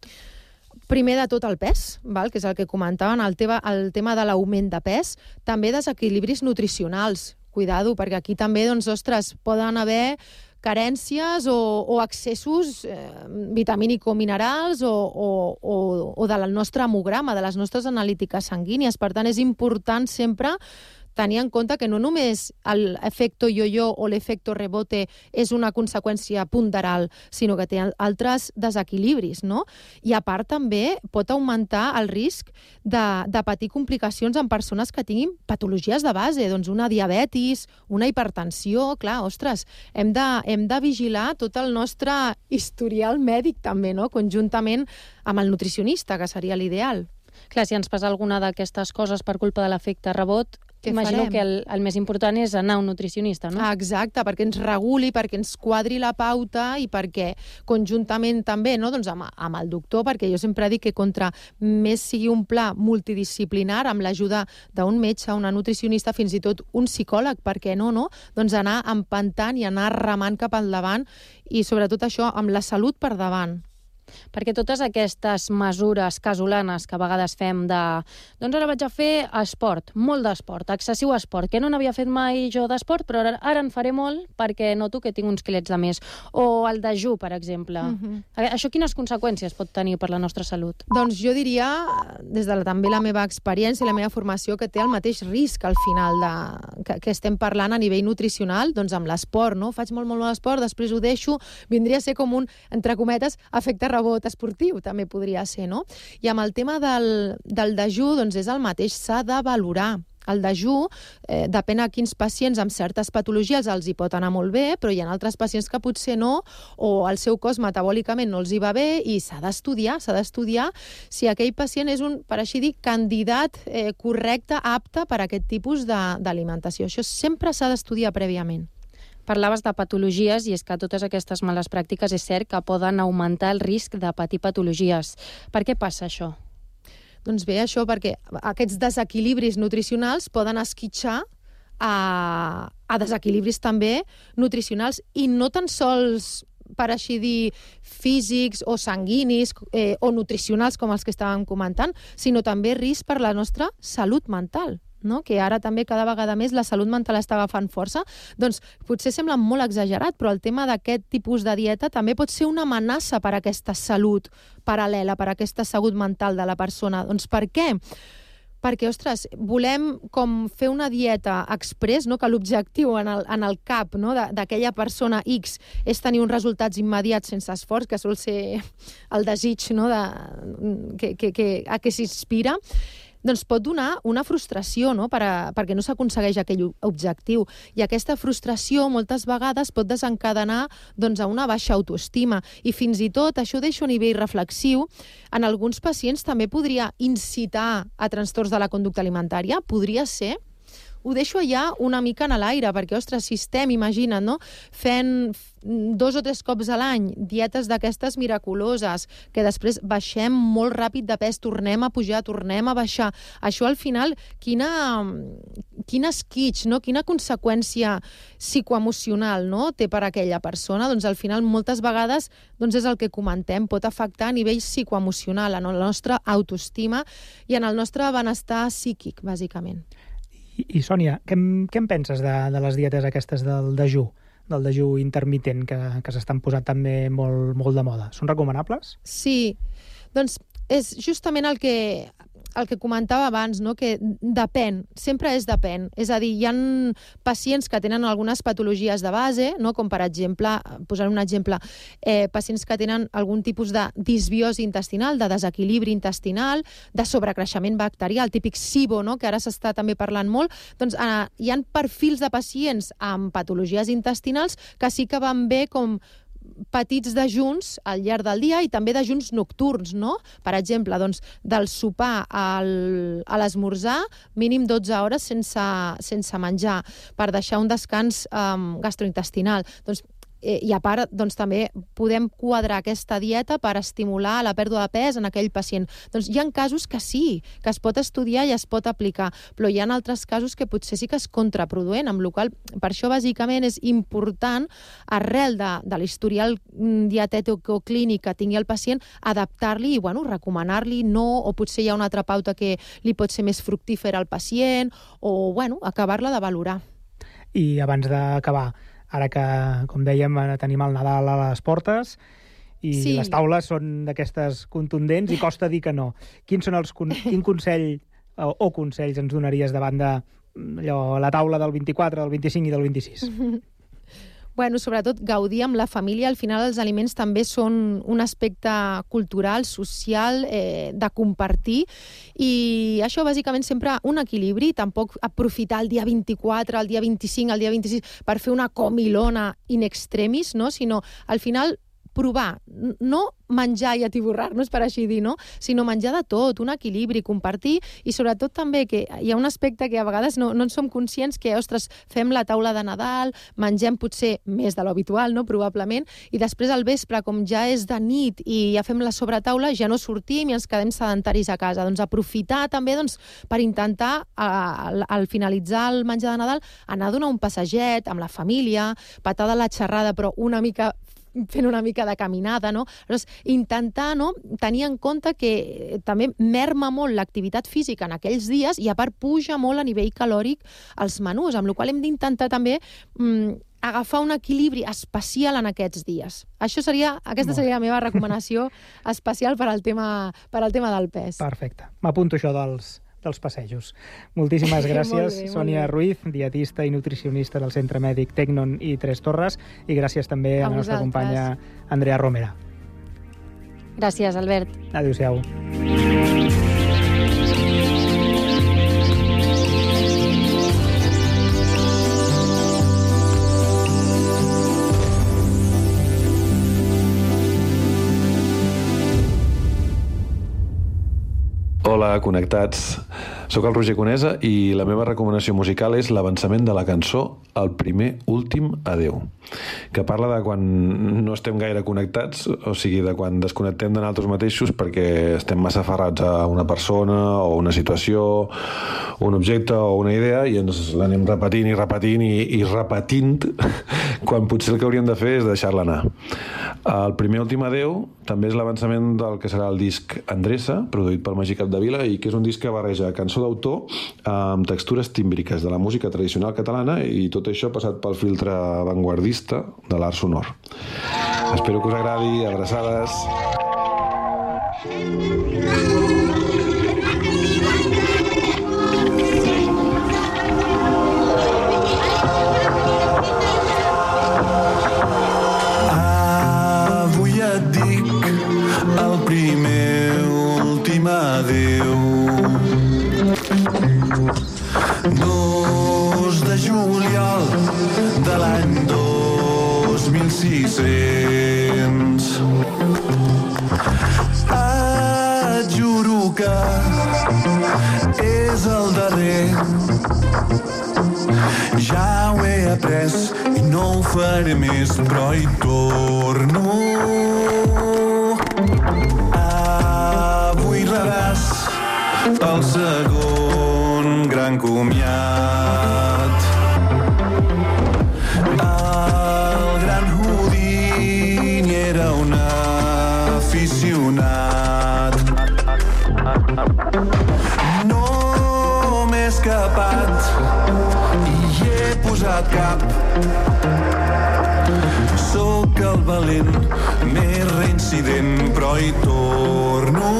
Primer de tot el pes, val? que és el que comentaven, el tema, el tema de l'augment de pes, també desequilibris nutricionals. Cuidado, perquè aquí també, doncs, ostres, poden haver carències o, o excessos eh, vitamínico-minerals o, o, o, o del nostre hemograma, de les nostres analítiques sanguínies. Per tant, és important sempre tenir en compte que no només l'efecte yo-yo o l'efecte rebote és una conseqüència ponderal, sinó que té altres desequilibris, no? I a part també pot augmentar el risc de, de patir complicacions en persones que tinguin patologies de base, doncs una diabetis, una hipertensió, clar, ostres, hem de, hem de vigilar tot el nostre historial mèdic també, no? Conjuntament amb el nutricionista, que seria l'ideal. Clar, si ens passa alguna d'aquestes coses per culpa de l'efecte rebot, què Imagino farem? que el, el més important és anar a un nutricionista, no? Ah, exacte, perquè ens reguli, perquè ens quadri la pauta i perquè conjuntament també no, doncs amb, amb el doctor, perquè jo sempre dic que contra més sigui un pla multidisciplinar amb l'ajuda d'un metge, una nutricionista, fins i tot un psicòleg, perquè no, no? Doncs anar empantant i anar remant cap endavant i sobretot això amb la salut per davant. Perquè totes aquestes mesures casolanes que a vegades fem de doncs ara vaig a fer esport, molt d'esport, excessiu esport, que no n'havia fet mai jo d'esport, però ara, ara en faré molt perquè noto que tinc uns quilets de més. O el dejú, per exemple. Mhm. Mm -hmm. Això quines conseqüències pot tenir per la nostra salut? Doncs jo diria, des de la, també la meva experiència i la meva formació, que té el mateix risc al final de, que, que estem parlant a nivell nutricional, doncs amb l'esport, no? Faig molt, molt, molt esport, després ho deixo, vindria a ser com un, entre cometes, efecte rebot esportiu, també podria ser, no? I amb el tema del, del dejú, doncs és el mateix, s'ha de valorar. El dejú, eh, depèn a quins pacients amb certes patologies els hi pot anar molt bé, però hi ha altres pacients que potser no, o el seu cos metabòlicament no els hi va bé i s'ha d'estudiar, s'ha d'estudiar si aquell pacient és un, per així dir, candidat eh, correcte, apte per a aquest tipus d'alimentació. Això sempre s'ha d'estudiar prèviament. Parlaves de patologies i és que totes aquestes males pràctiques és cert que poden augmentar el risc de patir patologies. Per què passa això? Doncs bé, això perquè aquests desequilibris nutricionals poden esquitxar a, a desequilibris també nutricionals i no tan sols per així dir, físics o sanguinis eh, o nutricionals, com els que estàvem comentant, sinó també risc per la nostra salut mental no? que ara també cada vegada més la salut mental està agafant força, doncs potser sembla molt exagerat, però el tema d'aquest tipus de dieta també pot ser una amenaça per a aquesta salut paral·lela, per a aquesta salut mental de la persona. Doncs per què? perquè, ostres, volem com fer una dieta express, no? que l'objectiu en, el, en el cap no? d'aquella persona X és tenir uns resultats immediats sense esforç, que sol ser el desig no? de, que, que, que, a què s'inspira, doncs pot donar una frustració no? per a, perquè no s'aconsegueix aquell objectiu. I aquesta frustració moltes vegades pot desencadenar doncs, a una baixa autoestima. I fins i tot, això deixo a nivell reflexiu, en alguns pacients també podria incitar a trastorns de la conducta alimentària, podria ser, ho deixo allà una mica en l'aire, perquè, ostres, si estem, imagina't, no?, fent dos o tres cops a l'any dietes d'aquestes miraculoses, que després baixem molt ràpid de pes, tornem a pujar, tornem a baixar. Això, al final, quina, quin esquitx, no? quina conseqüència psicoemocional no? té per aquella persona? Doncs, al final, moltes vegades, doncs és el que comentem, pot afectar a nivell psicoemocional, en la nostra autoestima i en el nostre benestar psíquic, bàsicament. I, i Sònia, què, què en penses de, de les dietes aquestes del dejú, del dejú intermitent, que, que s'estan posant també molt, molt de moda? Són recomanables? Sí, doncs és justament el que, el que comentava abans, no? que depèn, sempre és depèn. És a dir, hi han pacients que tenen algunes patologies de base, no? com per exemple, posar un exemple, eh, pacients que tenen algun tipus de disbiosi intestinal, de desequilibri intestinal, de sobrecreixement bacterial, típic SIBO, no? que ara s'està també parlant molt, doncs eh, hi han perfils de pacients amb patologies intestinals que sí que van bé com petits dejuns al llarg del dia i també dejuns nocturns, no? Per exemple, doncs, del sopar al, a l'esmorzar, mínim 12 hores sense, sense menjar, per deixar un descans um, gastrointestinal. Doncs eh, i a part doncs, també podem quadrar aquesta dieta per estimular la pèrdua de pes en aquell pacient. Doncs hi ha casos que sí, que es pot estudiar i es pot aplicar, però hi ha altres casos que potser sí que és contraproduent, amb la qual per això bàsicament és important, arrel de, de l'historial mm, dietètic o clínic que tingui el pacient, adaptar-li i bueno, recomanar-li no, o potser hi ha una altra pauta que li pot ser més fructífera al pacient, o bueno, acabar-la de valorar. I abans d'acabar, ara que, com dèiem, tenim el Nadal a les portes i Sí. les taules són d'aquestes contundents i costa dir que no. Quins són els, con- quin consell o, o consells ens donaries davant de mm, allò, la taula del 24, del 25 i del 26? Bueno, sobretot gaudir amb la família. Al final els aliments també són un aspecte cultural, social, eh, de compartir i això bàsicament sempre un equilibri, tampoc aprofitar el dia 24, el dia 25, el dia 26 per fer una comilona in extremis, no? sinó al final provar, no menjar i atiborrar-nos, per així dir, no? sinó menjar de tot, un equilibri, compartir, i sobretot també que hi ha un aspecte que a vegades no, no en som conscients que, ostres, fem la taula de Nadal, mengem potser més de l'habitual, no?, probablement, i després al vespre, com ja és de nit i ja fem la sobretaula, ja no sortim i ens quedem sedentaris a casa. Doncs aprofitar també doncs, per intentar, al, al finalitzar el menjar de Nadal, anar a donar un passeget amb la família, patar de la xerrada, però una mica fent una mica de caminada, no? Aleshores, intentar no, tenir en compte que eh, també merma molt l'activitat física en aquells dies i a part puja molt a nivell calòric els menús, amb la qual hem d'intentar també mm, agafar un equilibri especial en aquests dies. Això seria, aquesta seria la meva recomanació especial per al tema, per al tema del pes. Perfecte. M'apunto això dels, dels passejos. Moltíssimes Molt gràcies, bé, Sònia bé. Ruiz, dietista i nutricionista del Centre Mèdic Tecnon i Tres Torres, i gràcies també a, A la nostra vosaltres. companya Andrea Romera. Gràcies, Albert. Adéu-siau. Hola, connectats. Soc el Roger Conesa i la meva recomanació musical és l'avançament de la cançó El primer últim adeu, que parla de quan no estem gaire connectats, o sigui, de quan desconnectem de nosaltres mateixos perquè estem massa aferrats a una persona o una situació, un objecte o una idea i ens l'anem repetint i repetint i, i repetint quan potser el que hauríem de fer és deixar-la anar. El primer últim adeu també és l'avançament del que serà el disc Endreça, produït pel Magí Capdevila i que és un disc que barreja cançó d'autor amb textures tímbriques de la música tradicional catalana i tot això passat pel filtre avantguardista de l'art sonor. Espero que us agradi, abraçades. Faré més, però hi torno. Avui rebràs el segon gran comiat. El gran Houdini era un aficionat. No m'he escapat i he posat cap. Sóc el valent més reincident, però hi torno.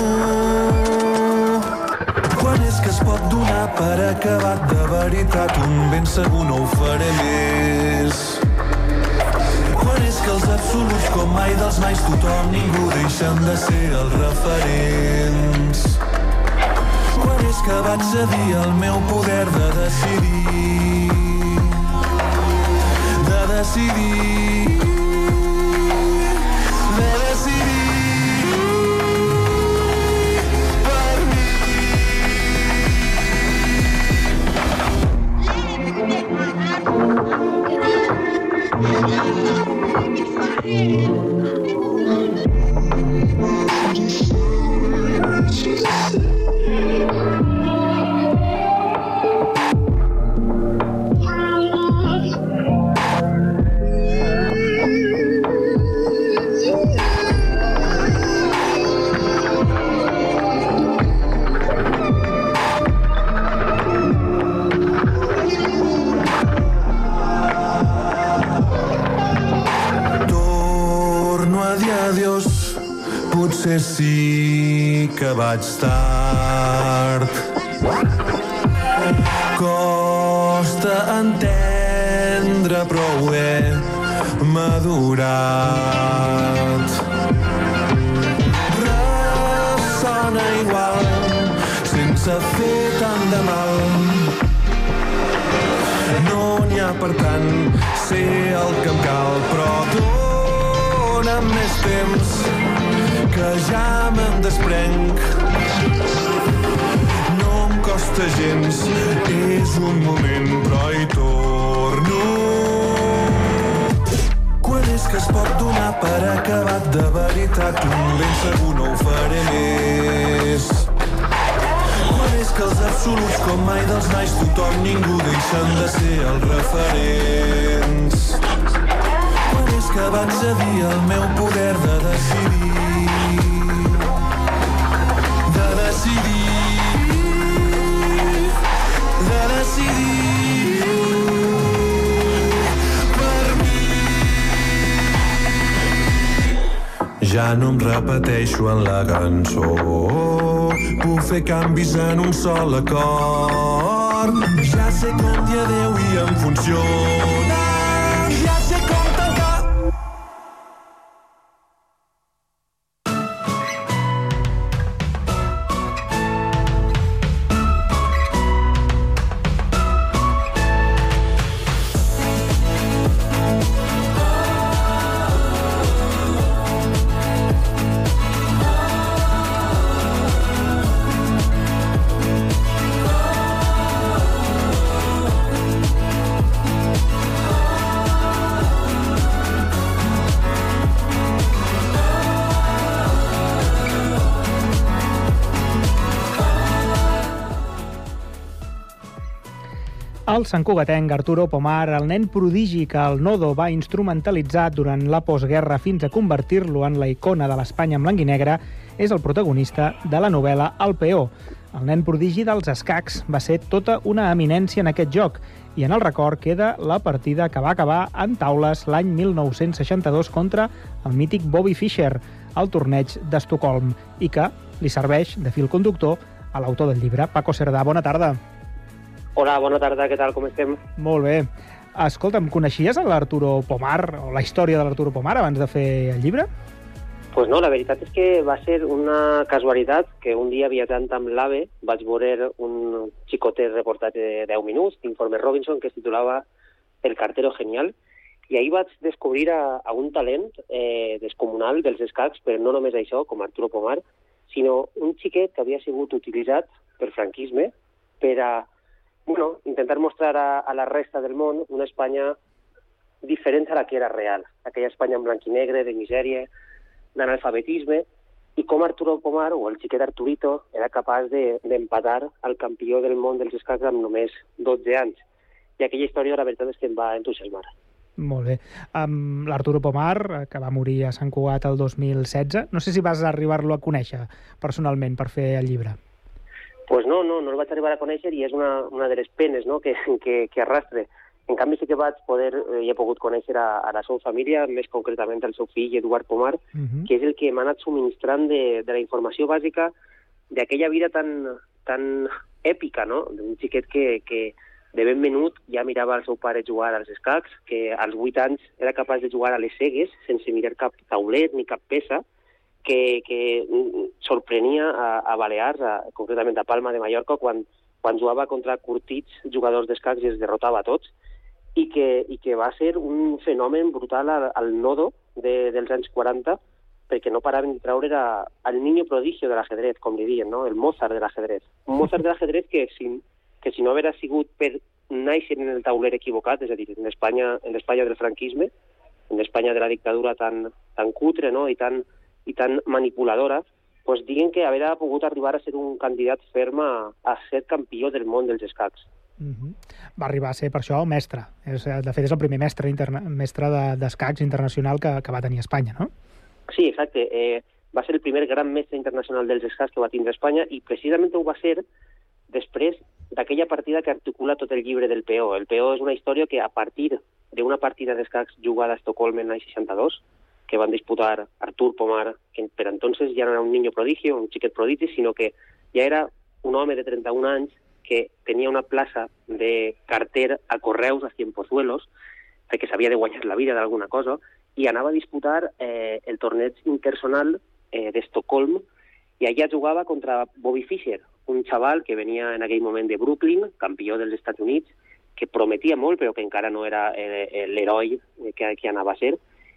Quan és que es pot donar per acabat de veritat? Un ben segur no ho faré més. Quan és que els absoluts, com mai dels mais, tothom, ningú deixen de ser els referents? Quan és que vaig cedir el meu poder de decidir? De decidir... De decidir... Per que vaig tard. Costa entendre, però ho he madurat. Ressona igual, sense fer tant de mal. No n'hi ha per tant, sé el que em cal, però dona'm més temps, que ja me'n desprenc. No em costa gens, és un moment, però hi torno. Quan és que es pot donar per acabat de veritat? Un ben segur no ho faré més. Quan és que els absoluts, com mai dels nais, tothom, ningú deixen de ser els referents. Que vaig cedir el meu poder de decidir. Ja no em repeteixo en la cançó. Puc fer canvis en un sol acord. Ja sé com dir adeu i em funciona. El santcugatenc Arturo Pomar, el nen prodigi que el Nodo va instrumentalitzar durant la postguerra fins a convertir-lo en la icona de l'Espanya en blanc i negre, és el protagonista de la novel·la El Peó. El nen prodigi dels escacs va ser tota una eminència en aquest joc i en el record queda la partida que va acabar en taules l'any 1962 contra el mític Bobby Fischer al torneig d'Estocolm i que li serveix de fil conductor a l'autor del llibre, Paco Cerdà. Bona tarda. Hola, bona tarda, què tal, com estem? Molt bé. Escolta'm, coneixies l'Arturo Pomar, o la història de l'Arturo Pomar, abans de fer el llibre? Pues no, la veritat és que va ser una casualitat que un dia viatjant amb l'AVE vaig veure un xicotet reportatge de 10 minuts d'Informe Robinson que es titulava El cartero genial i ahir vaig descobrir a, a un talent eh, descomunal dels escacs, però no només això, com Arturo Pomar, sinó un xiquet que havia sigut utilitzat per franquisme per a bueno, intentar mostrar a, a la resta del món una Espanya diferent a la que era real. Aquella Espanya en blanc i negre, de misèria, d'analfabetisme, i com Arturo Pomar, o el xiquet Arturito, era capaç d'empatar de, al campió del món dels escacs amb només 12 anys. I aquella història, la veritat és que em va entusiasmar. Molt bé. Um, L'Arturo Pomar, eh, que va morir a Sant Cugat el 2016, no sé si vas arribar-lo a conèixer personalment per fer el llibre. Pues no, no, no el vaig arribar a conèixer i és una, una de les penes no? que, que, que arrastre. En canvi sí que vaig poder, eh, he pogut conèixer a, a la seva família, més concretament al seu fill Eduard Pomar, uh -huh. que és el que m'ha anat subministrant de, de la informació bàsica d'aquella vida tan, tan èpica, no? d'un xiquet que, que de ben menut ja mirava el seu pare jugar als escacs, que als 8 anys era capaç de jugar a les cegues sense mirar cap taulet ni cap peça, que, que sorprenia a, a Balears, a, concretament a Palma de Mallorca, quan, quan jugava contra curtits jugadors d'escacs i els derrotava a tots, i que, i que va ser un fenomen brutal al, al nodo de, dels anys 40, perquè no paraven de treure a, el niño prodigio de l'ajedrez, com li diuen, no? el Mozart de l'ajedrez. Un Mozart de l'ajedrez que, si, que si no haguera sigut per néixer en el tauler equivocat, és a dir, en l'Espanya en l'Espanya del franquisme, en l'Espanya de la dictadura tan, tan cutre no? I, tan, i tan manipuladora, pues diguen que haurà pogut arribar a ser un candidat ferm a, a ser campió del món dels escacs. Uh -huh. Va arribar a ser, per això, mestre. És, de fet, és el primer mestre, interna mestre d'escacs de, internacional que, que va tenir Espanya, no? Sí, exacte. Eh, va ser el primer gran mestre internacional dels escacs que va tindre Espanya i precisament ho va ser després d'aquella partida que articula tot el llibre del PO. El PO és una història que a partir d'una partida d'escacs jugada a Estocolm en l'any 62, que van disputar Artur Pomar, que per entonces ja no era un niño prodigio, un xiquet prodigi, sinó que ja era un home de 31 anys que tenia una plaça de carter a Correus a Cienpozuelos, perquè s'havia de guanyar la vida d'alguna cosa, i anava a disputar eh, el torneig intersonal eh, d'Estocolm, i allà jugava contra Bobby Fischer, un xaval que venia en aquell moment de Brooklyn, campió dels Estats Units, que prometia molt, però que encara no era eh, l'heroi que, que anava a ser,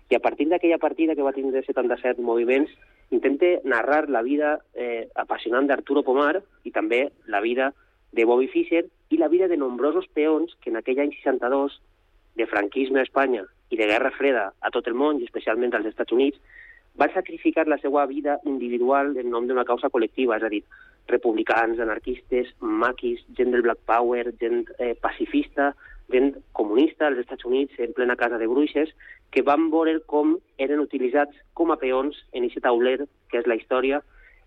i a partir d'aquella partida que va tindre 77 moviments, intenta narrar la vida eh, apassionant d'Arturo Pomar i també la vida de Bobby Fischer i la vida de nombrosos peons que en aquell any 62, de franquisme a Espanya i de guerra freda a tot el món, i especialment als Estats Units, van sacrificar la seva vida individual en nom d'una causa col·lectiva, és a dir, republicans, anarquistes, maquis, gent del Black Power, gent eh, pacifista, gent comunista als Estats Units, en plena casa de bruixes, que van veure com eren utilitzats com a peons en aquest tauler, que és la història,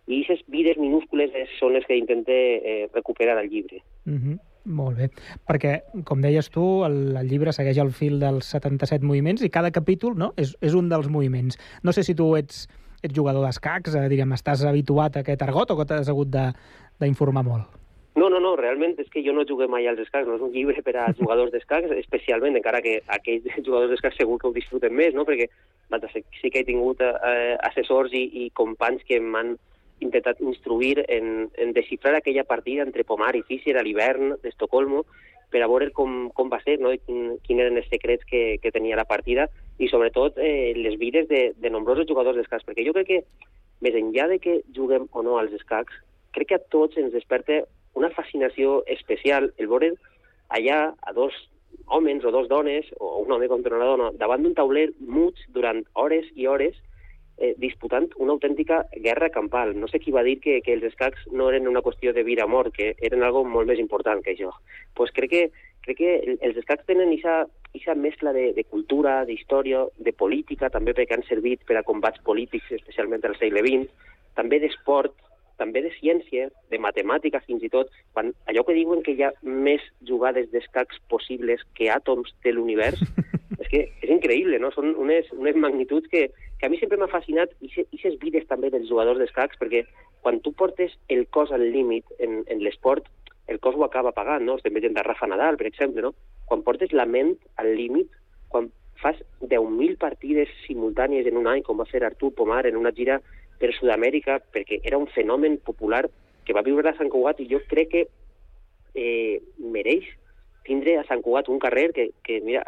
i aquestes vides minúscules són les que intente eh, recuperar al llibre. Mm -hmm. Molt bé, perquè, com deies tu, el, el llibre segueix el fil dels 77 moviments i cada capítol no, és, és un dels moviments. No sé si tu ets, ets jugador d'escacs, eh, diríem, estàs habituat a aquest argot o t'has hagut d'informar molt? No, no, no, realment és que jo no jugué mai als escacs, no és un llibre per a jugadors d'escacs, especialment, encara que aquells jugadors d'escacs segur que ho disfruten més, no? perquè sí que he tingut eh, assessors i, i companys que m'han intentat instruir en, en desxifrar aquella partida entre Pomar i Fischer a l'hivern d'Estocolmo per a veure com, com va ser, no? I quin, quin eren els secrets que, que tenia la partida i sobretot eh, les vides de, de nombrosos jugadors d'escacs, perquè jo crec que més enllà de que juguem o no als escacs, crec que a tots ens desperta una fascinació especial el veure allà a dos homes o dos dones, o un home contra una dona, davant d'un tauler muts durant hores i hores, eh, disputant una autèntica guerra campal. No sé qui va dir que, que els escacs no eren una qüestió de vida o mort, que eren algo molt més important que això. pues crec que, crec que els escacs tenen aquesta mescla de, de cultura, d'història, de política, també perquè han servit per a combats polítics, especialment al segle XX, també d'esport, també de ciència, de matemàtica fins i tot, quan allò que diuen que hi ha més jugades d'escacs possibles que àtoms de l'univers, és que és increïble, no? Són unes, unes magnituds que, que a mi sempre m'ha fascinat i aquestes vides també dels jugadors d'escacs, perquè quan tu portes el cos al límit en, en l'esport, el cos ho acaba pagant, no? Estem veient de Rafa Nadal, per exemple, no? Quan portes la ment al límit, quan fas 10.000 partides simultànies en un any, com va fer Artur Pomar en una gira per Sud-amèrica, perquè era un fenomen popular que va viure a Sant Cugat i jo crec que eh, mereix tindre a Sant Cugat un carrer que, que mira,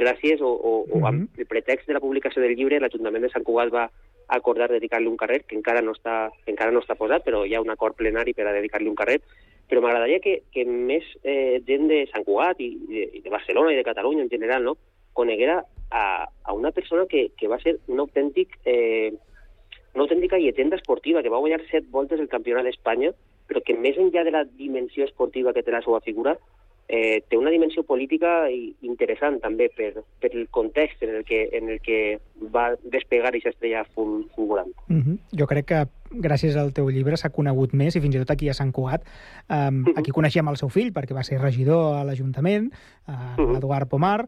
gràcies o, o, o amb el pretext de la publicació del llibre, l'Ajuntament de Sant Cugat va acordar dedicar-li un carrer, que encara no, està, encara no està posat, però hi ha un acord plenari per a dedicar-li un carrer, però m'agradaria que, que més eh, gent de Sant Cugat i de, i de Barcelona i de Catalunya en general no, coneguera a, a una persona que, que va ser un autèntic eh, una autèntica llegenda esportiva que va guanyar set voltes el campionat d'Espanya, però que més enllà de la dimensió esportiva que té la seva figura, eh, té una dimensió política interessant també per, per el context en el que, en el que va despegar aquesta estrella fulgurant. Mm -hmm. Jo crec que gràcies al teu llibre s'ha conegut més, i fins i tot aquí a Sant Cugat. Um, aquí coneixem el seu fill, perquè va ser regidor a l'Ajuntament, uh, l'Eduard Pomar,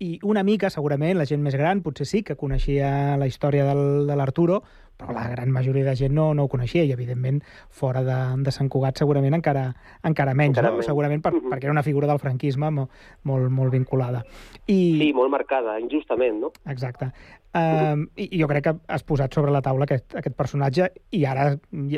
i una mica, segurament, la gent més gran potser sí que coneixia la història del, de l'Arturo, però la gran majoria de gent no, no ho coneixia i, evidentment, fora de, de Sant Cugat segurament encara, encara menys, encara no? menys. segurament per, uh -huh. perquè era una figura del franquisme molt, molt, molt vinculada. I... Sí, molt marcada, injustament, no? Exacte. Uh, I jo crec que has posat sobre la taula aquest, aquest personatge i ara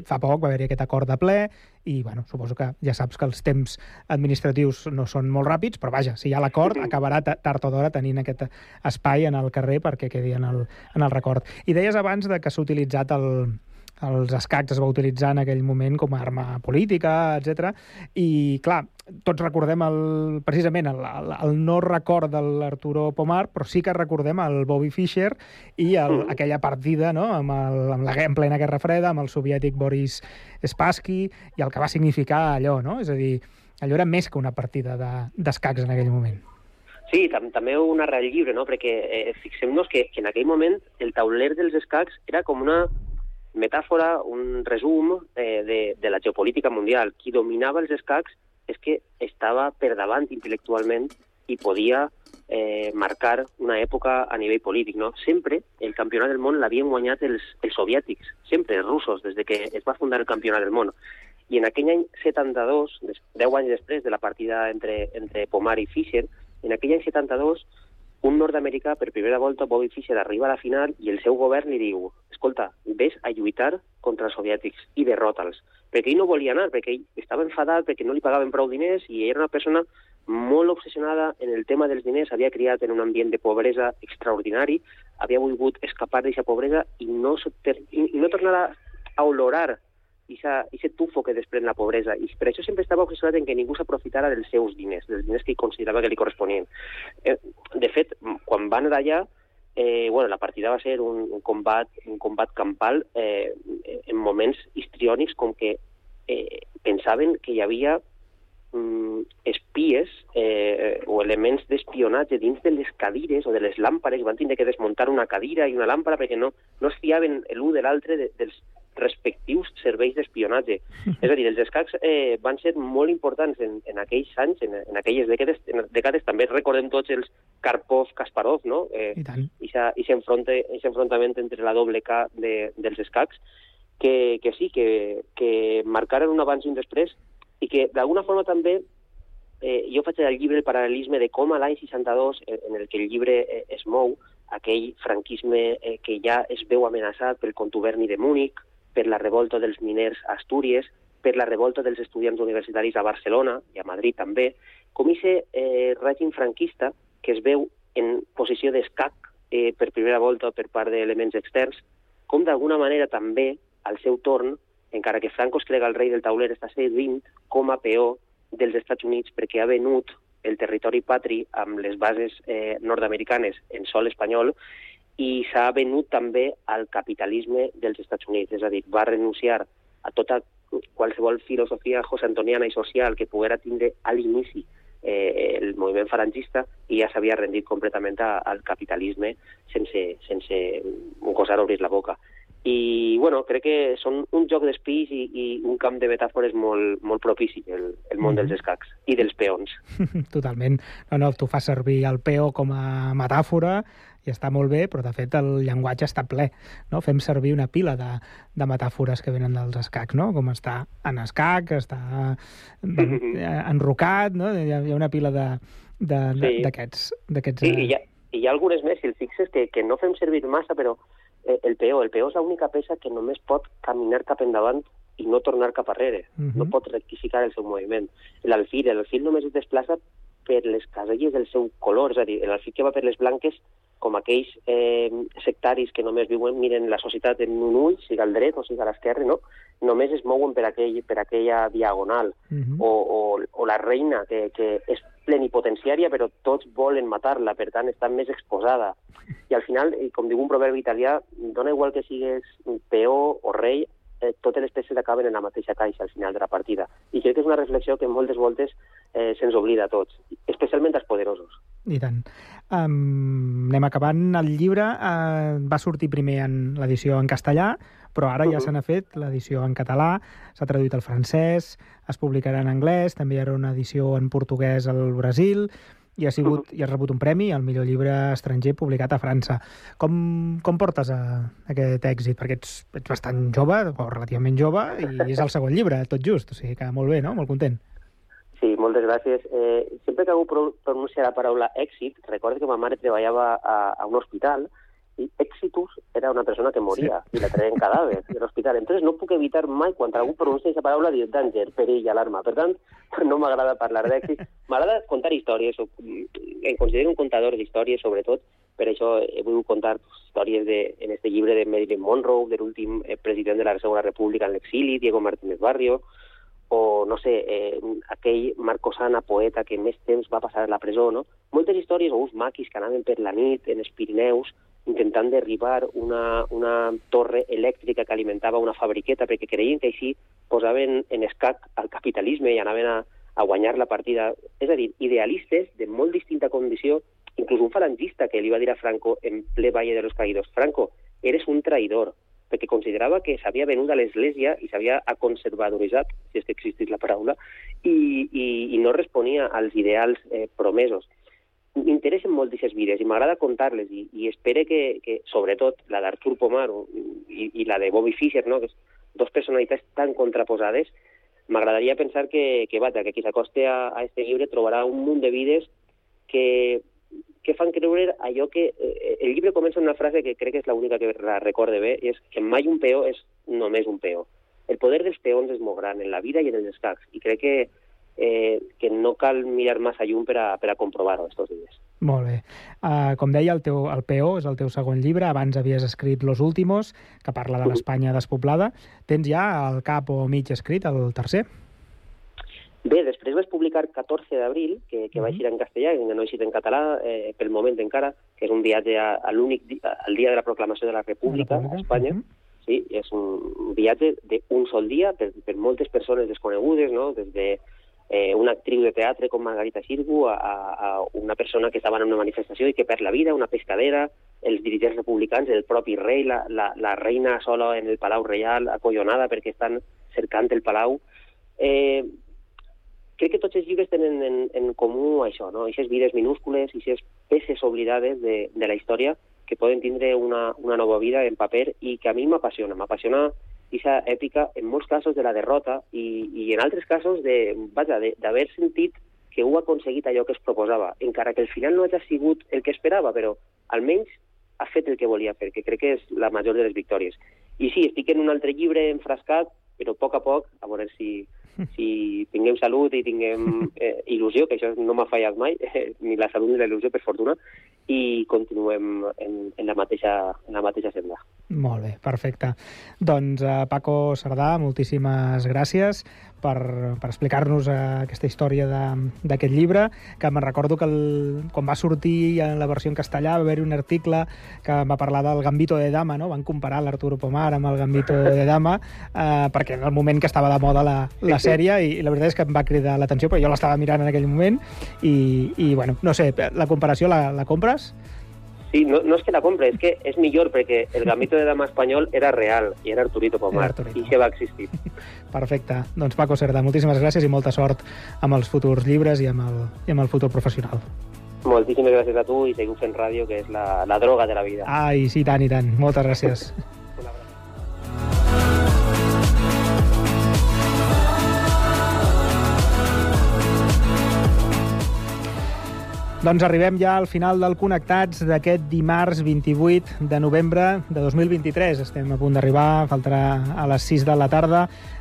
fa poc va haver-hi aquest acord de ple i bueno, suposo que ja saps que els temps administratius no són molt ràpids, però vaja, si hi ha l'acord, acabarà tard o d'hora tenint aquest espai en el carrer perquè quedi en el, en el record. I deies abans de que s'ha utilitzat el, els escacs es va utilitzar en aquell moment com a arma política, etc. I, clar, tots recordem el, precisament el, el, el no record de l'Arturo Pomar, però sí que recordem el Bobby Fischer i el, mm. aquella partida no? amb, el, amb la en plena Guerra Freda, amb el soviètic Boris Spassky, i el que va significar allò, no? És a dir, allò era més que una partida d'escacs de, en aquell moment. Sí, tam també ho narra el llibre, no? perquè eh, fixem-nos que, que en aquell moment el tauler dels escacs era com una metàfora, un resum eh, de, de la geopolítica mundial. Qui dominava els escacs és que estava per davant intel·lectualment i podia eh, marcar una època a nivell polític. No? Sempre el campionat del món l'havien guanyat els, els soviètics, sempre els russos, des de que es va fundar el campionat del món. I en aquell any 72, 10 anys després de la partida entre, entre Pomar i Fischer, en aquell any 72 un nord-americà, per primera volta, Bobby Fischer, arriba a la final i el seu govern li diu escolta, ves a lluitar contra els soviètics i derrota'ls. Perquè ell no volia anar, perquè ell estava enfadat, perquè no li pagaven prou diners i era una persona molt obsessionada en el tema dels diners, havia criat en un ambient de pobresa extraordinari, havia volgut escapar d'aquesta pobresa i no, i no tornar a olorar aquest tufo que desprèn la pobresa. I per això sempre estava obsessionat en que ningú s'aprofitara dels seus diners, dels diners que considerava que li corresponien. Eh, de fet, quan van d'allà, eh, bueno, la partida va ser un, un combat, un combat campal eh, en moments histriònics com que eh, pensaven que hi havia mm, espies eh, o elements d'espionatge dins de les cadires o de les làmpades, van tindre que desmuntar una cadira i una làmpada perquè no, no es fiaven l'un de l'altre de, dels respectius serveis d'espionatge. És a dir, els escacs eh, van ser molt importants en, en aquells anys, en, en aquelles dècades, en dècades també recordem tots els Karpov-Kasparov, no? Eh, I tant. i aquest enfrontament entre la doble K de, dels escacs, que, que sí, que, que marcaren un abans i un després, i que d'alguna forma també eh, jo faig el llibre el paral·lelisme de com a l'any 62, en, en el que el llibre eh, es mou, aquell franquisme eh, que ja es veu amenaçat pel contuberni de Múnich, per la revolta dels miners a Astúries, per la revolta dels estudiants universitaris a Barcelona i a Madrid també, com aquest eh, règim franquista que es veu en posició d'escac eh, per primera volta per part d'elements externs, com d'alguna manera també, al seu torn, encara que Franco es crega el rei del tauler, està sedint com a peó dels Estats Units perquè ha venut el territori patri amb les bases eh, nord-americanes en sol espanyol i s'ha venut també al capitalisme dels Estats Units, és a dir, va renunciar a tota qualsevol filosofia josantoniana i social que poguera tindre a l'inici eh, el moviment farangista i ja s'havia rendit completament a, al capitalisme sense, sense gosar obrir la boca. I, bueno, crec que són un joc d'espís i, i un camp de metàfores molt, molt propici, el, el món mm -hmm. dels escacs i dels peons. Totalment. No, no, tu fas servir el peo com a metàfora i està molt bé, però de fet el llenguatge està ple. No? Fem servir una pila de, de metàfores que venen dels escacs, no? com està en escac, està bueno, enrocat, no? hi, ha, hi ha una pila d'aquests... Sí. sí, i hi, ha, i hi ha algunes més, si el fixes, que, que no fem servir massa, però eh, el peó. El peó és l'única peça que només pot caminar cap endavant i no tornar cap arrere. Uh -huh. No pot rectificar el seu moviment. L'alfil, l'alfil només es desplaça per les caselles del seu color, és a dir, l'alfil que va per les blanques, com aquells eh, sectaris que només viuen, miren la societat en un ull, siga al dret o siga a l'esquerra, no? només es mouen per, aquell, per aquella diagonal. Uh -huh. o, o, o la reina, que, que és plenipotenciària, però tots volen matar-la, per tant, està més exposada. I al final, com diu un proverbi italià, dona igual que sigues peó o rei, eh, totes les peces acaben en la mateixa caixa al final de la partida. I crec que és una reflexió que moltes voltes eh, se'ns oblida a tots, especialment als poderosos. I tant. Um, anem acabant. El llibre uh, va sortir primer en l'edició en castellà, però ara uh -huh. ja se n'ha fet l'edició en català, s'ha traduït al francès, es publicarà en anglès, també hi haurà una edició en portuguès al Brasil, i ha, sigut, i ha rebut un premi al millor llibre estranger publicat a França. Com, com portes a, a aquest èxit? Perquè ets, ets bastant jove, o relativament jove, i és el segon llibre, tot just, o sigui que molt bé, no? Molt content. Sí, moltes gràcies. Eh, sempre que algú pronuncia la paraula èxit, recordo que ma mare treballava a, a un hospital i Exitus era una persona que moria sí. i la traien cadàver de l'hospital. Entonces no puc evitar mai, quan algú pronuncia aquesta paraula, dir danger, perill, alarma. Per tant, no m'agrada parlar d'èxit. M'agrada contar històries, o, em considero un contador d'històries, sobretot, per això he volgut contar històries de, en este llibre de Marilyn Monroe, de l'últim eh, president de la Segona República en l'exili, Diego Martínez Barrio, o, no sé, eh, aquell Marco Sana, poeta que més temps va passar a la presó, no? Moltes històries, o uns maquis que anaven per la nit en els Pirineus, intentant derribar una, una torre elèctrica que alimentava una fabriqueta perquè creien que així posaven en escac al capitalisme i anaven a, a guanyar la partida. És a dir, idealistes de molt distinta condició, inclús un falangista que li va dir a Franco en ple Valle de los Caídos, Franco, eres un traïdor, perquè considerava que s'havia venut a l'Església i s'havia aconservadoritzat, si és que existís la paraula, i, i, i no responia als ideals eh, promesos m'interessen molt aquestes vides i m'agrada contar-les i, i espero que, que, sobretot, la d'Artur Pomar i, i la de Bobby Fischer, no? que dos personalitats tan contraposades, m'agradaria pensar que, que, vaja, que qui s'acoste a, a este llibre trobarà un munt de vides que, que fan creure allò que... Eh, el llibre comença amb una frase que crec que és l'única que la recorde bé, i és que mai un peó és només un peó. El poder dels peons és molt gran en la vida i en els escacs, i crec que eh, que no cal mirar massa llum per a, per a comprovar-ho estos dies. Molt bé. Uh, com deia, el, teu, el PO és el teu segon llibre. Abans havies escrit Los Últimos, que parla de l'Espanya despoblada. Tens ja el cap o mig escrit, el tercer? Bé, després vaig publicar 14 d'abril, que, que va eixir en castellà, que no ha eixit en català, eh, pel moment encara, que és un viatge a, a l'únic al dia de la proclamació de la República, a Espanya. Uh -huh. Sí, és un viatge d'un sol dia per, per moltes persones desconegudes, no? des de eh, una actriu de teatre com Margarita Xirgu, a, a una persona que estava en una manifestació i que perd la vida, una pescadera, els dirigents republicans, el propi rei, la, la, la reina sola en el Palau Reial, acollonada perquè estan cercant el Palau. Eh, crec que tots els llibres tenen en, en comú això, no? Aquestes vides minúscules, aquestes peces oblidades de, de la història que poden tindre una, una nova vida en paper i que a mi m'apassiona. M'apassiona aquesta èpica, en molts casos, de la derrota i, i en altres casos de, vaja, d'haver sentit que ho ha aconseguit allò que es proposava, encara que el final no hagi sigut el que esperava, però almenys ha fet el que volia fer, que crec que és la major de les victòries. I sí, estic en un altre llibre enfrascat, però a poc a poc, a veure si, si tinguem salut i tinguem eh, il·lusió, que això no m'ha fallat mai, eh, ni la salut ni la il·lusió, per fortuna, i continuem en, en, la, mateixa, en la mateixa senda. Molt bé, perfecte. Doncs uh, Paco Sardà, moltíssimes gràcies per, per explicar-nos uh, aquesta història d'aquest llibre, que me'n recordo que el, quan va sortir en la versió en castellà va haver-hi un article que va parlar del Gambito de Dama, no? van comparar l'Arturo Pomar amb el Gambito de Dama, uh, perquè en el moment que estava de moda la, la sèrie, i, i la veritat és que em va cridar l'atenció, però jo l'estava mirant en aquell moment, i, i bueno, no sé, la comparació la, la compres? Sí, no, no és que la compre, és que és millor perquè el gambito de dama espanyol era real i era Arturito Pomar, Arturito. i que va existir. Perfecte. Doncs Paco Cerdà, moltíssimes gràcies i molta sort amb els futurs llibres i amb el, i amb el futur professional. Moltíssimes gràcies a tu i seguim fent ràdio, que és la, la droga de la vida. Ai, sí, tant i tant. Moltes gràcies. Doncs arribem ja al final del Connectats d'aquest dimarts 28 de novembre de 2023. Estem a punt d'arribar, faltarà a les 6 de la tarda.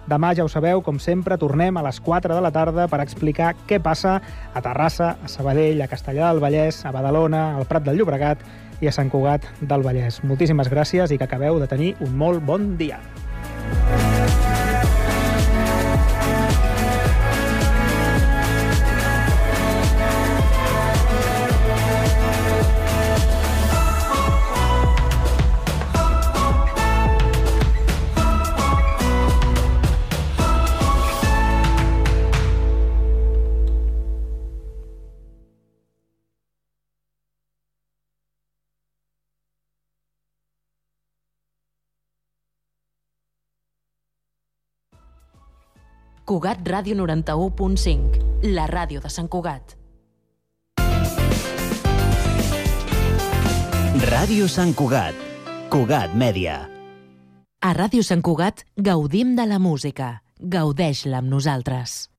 Demà, ja ho sabeu, com sempre, tornem a les 4 de la tarda per explicar què passa a Terrassa, a Sabadell, a Castellà del Vallès, a Badalona, al Prat del Llobregat i a Sant Cugat del Vallès. Moltíssimes gràcies i que acabeu de tenir un molt bon dia. Cugat Ràdio 91.5, la ràdio de Sant Cugat. Ràdio Sant Cugat, Cugat Mèdia. A Ràdio Sant Cugat gaudim de la música. Gaudeix-la amb nosaltres.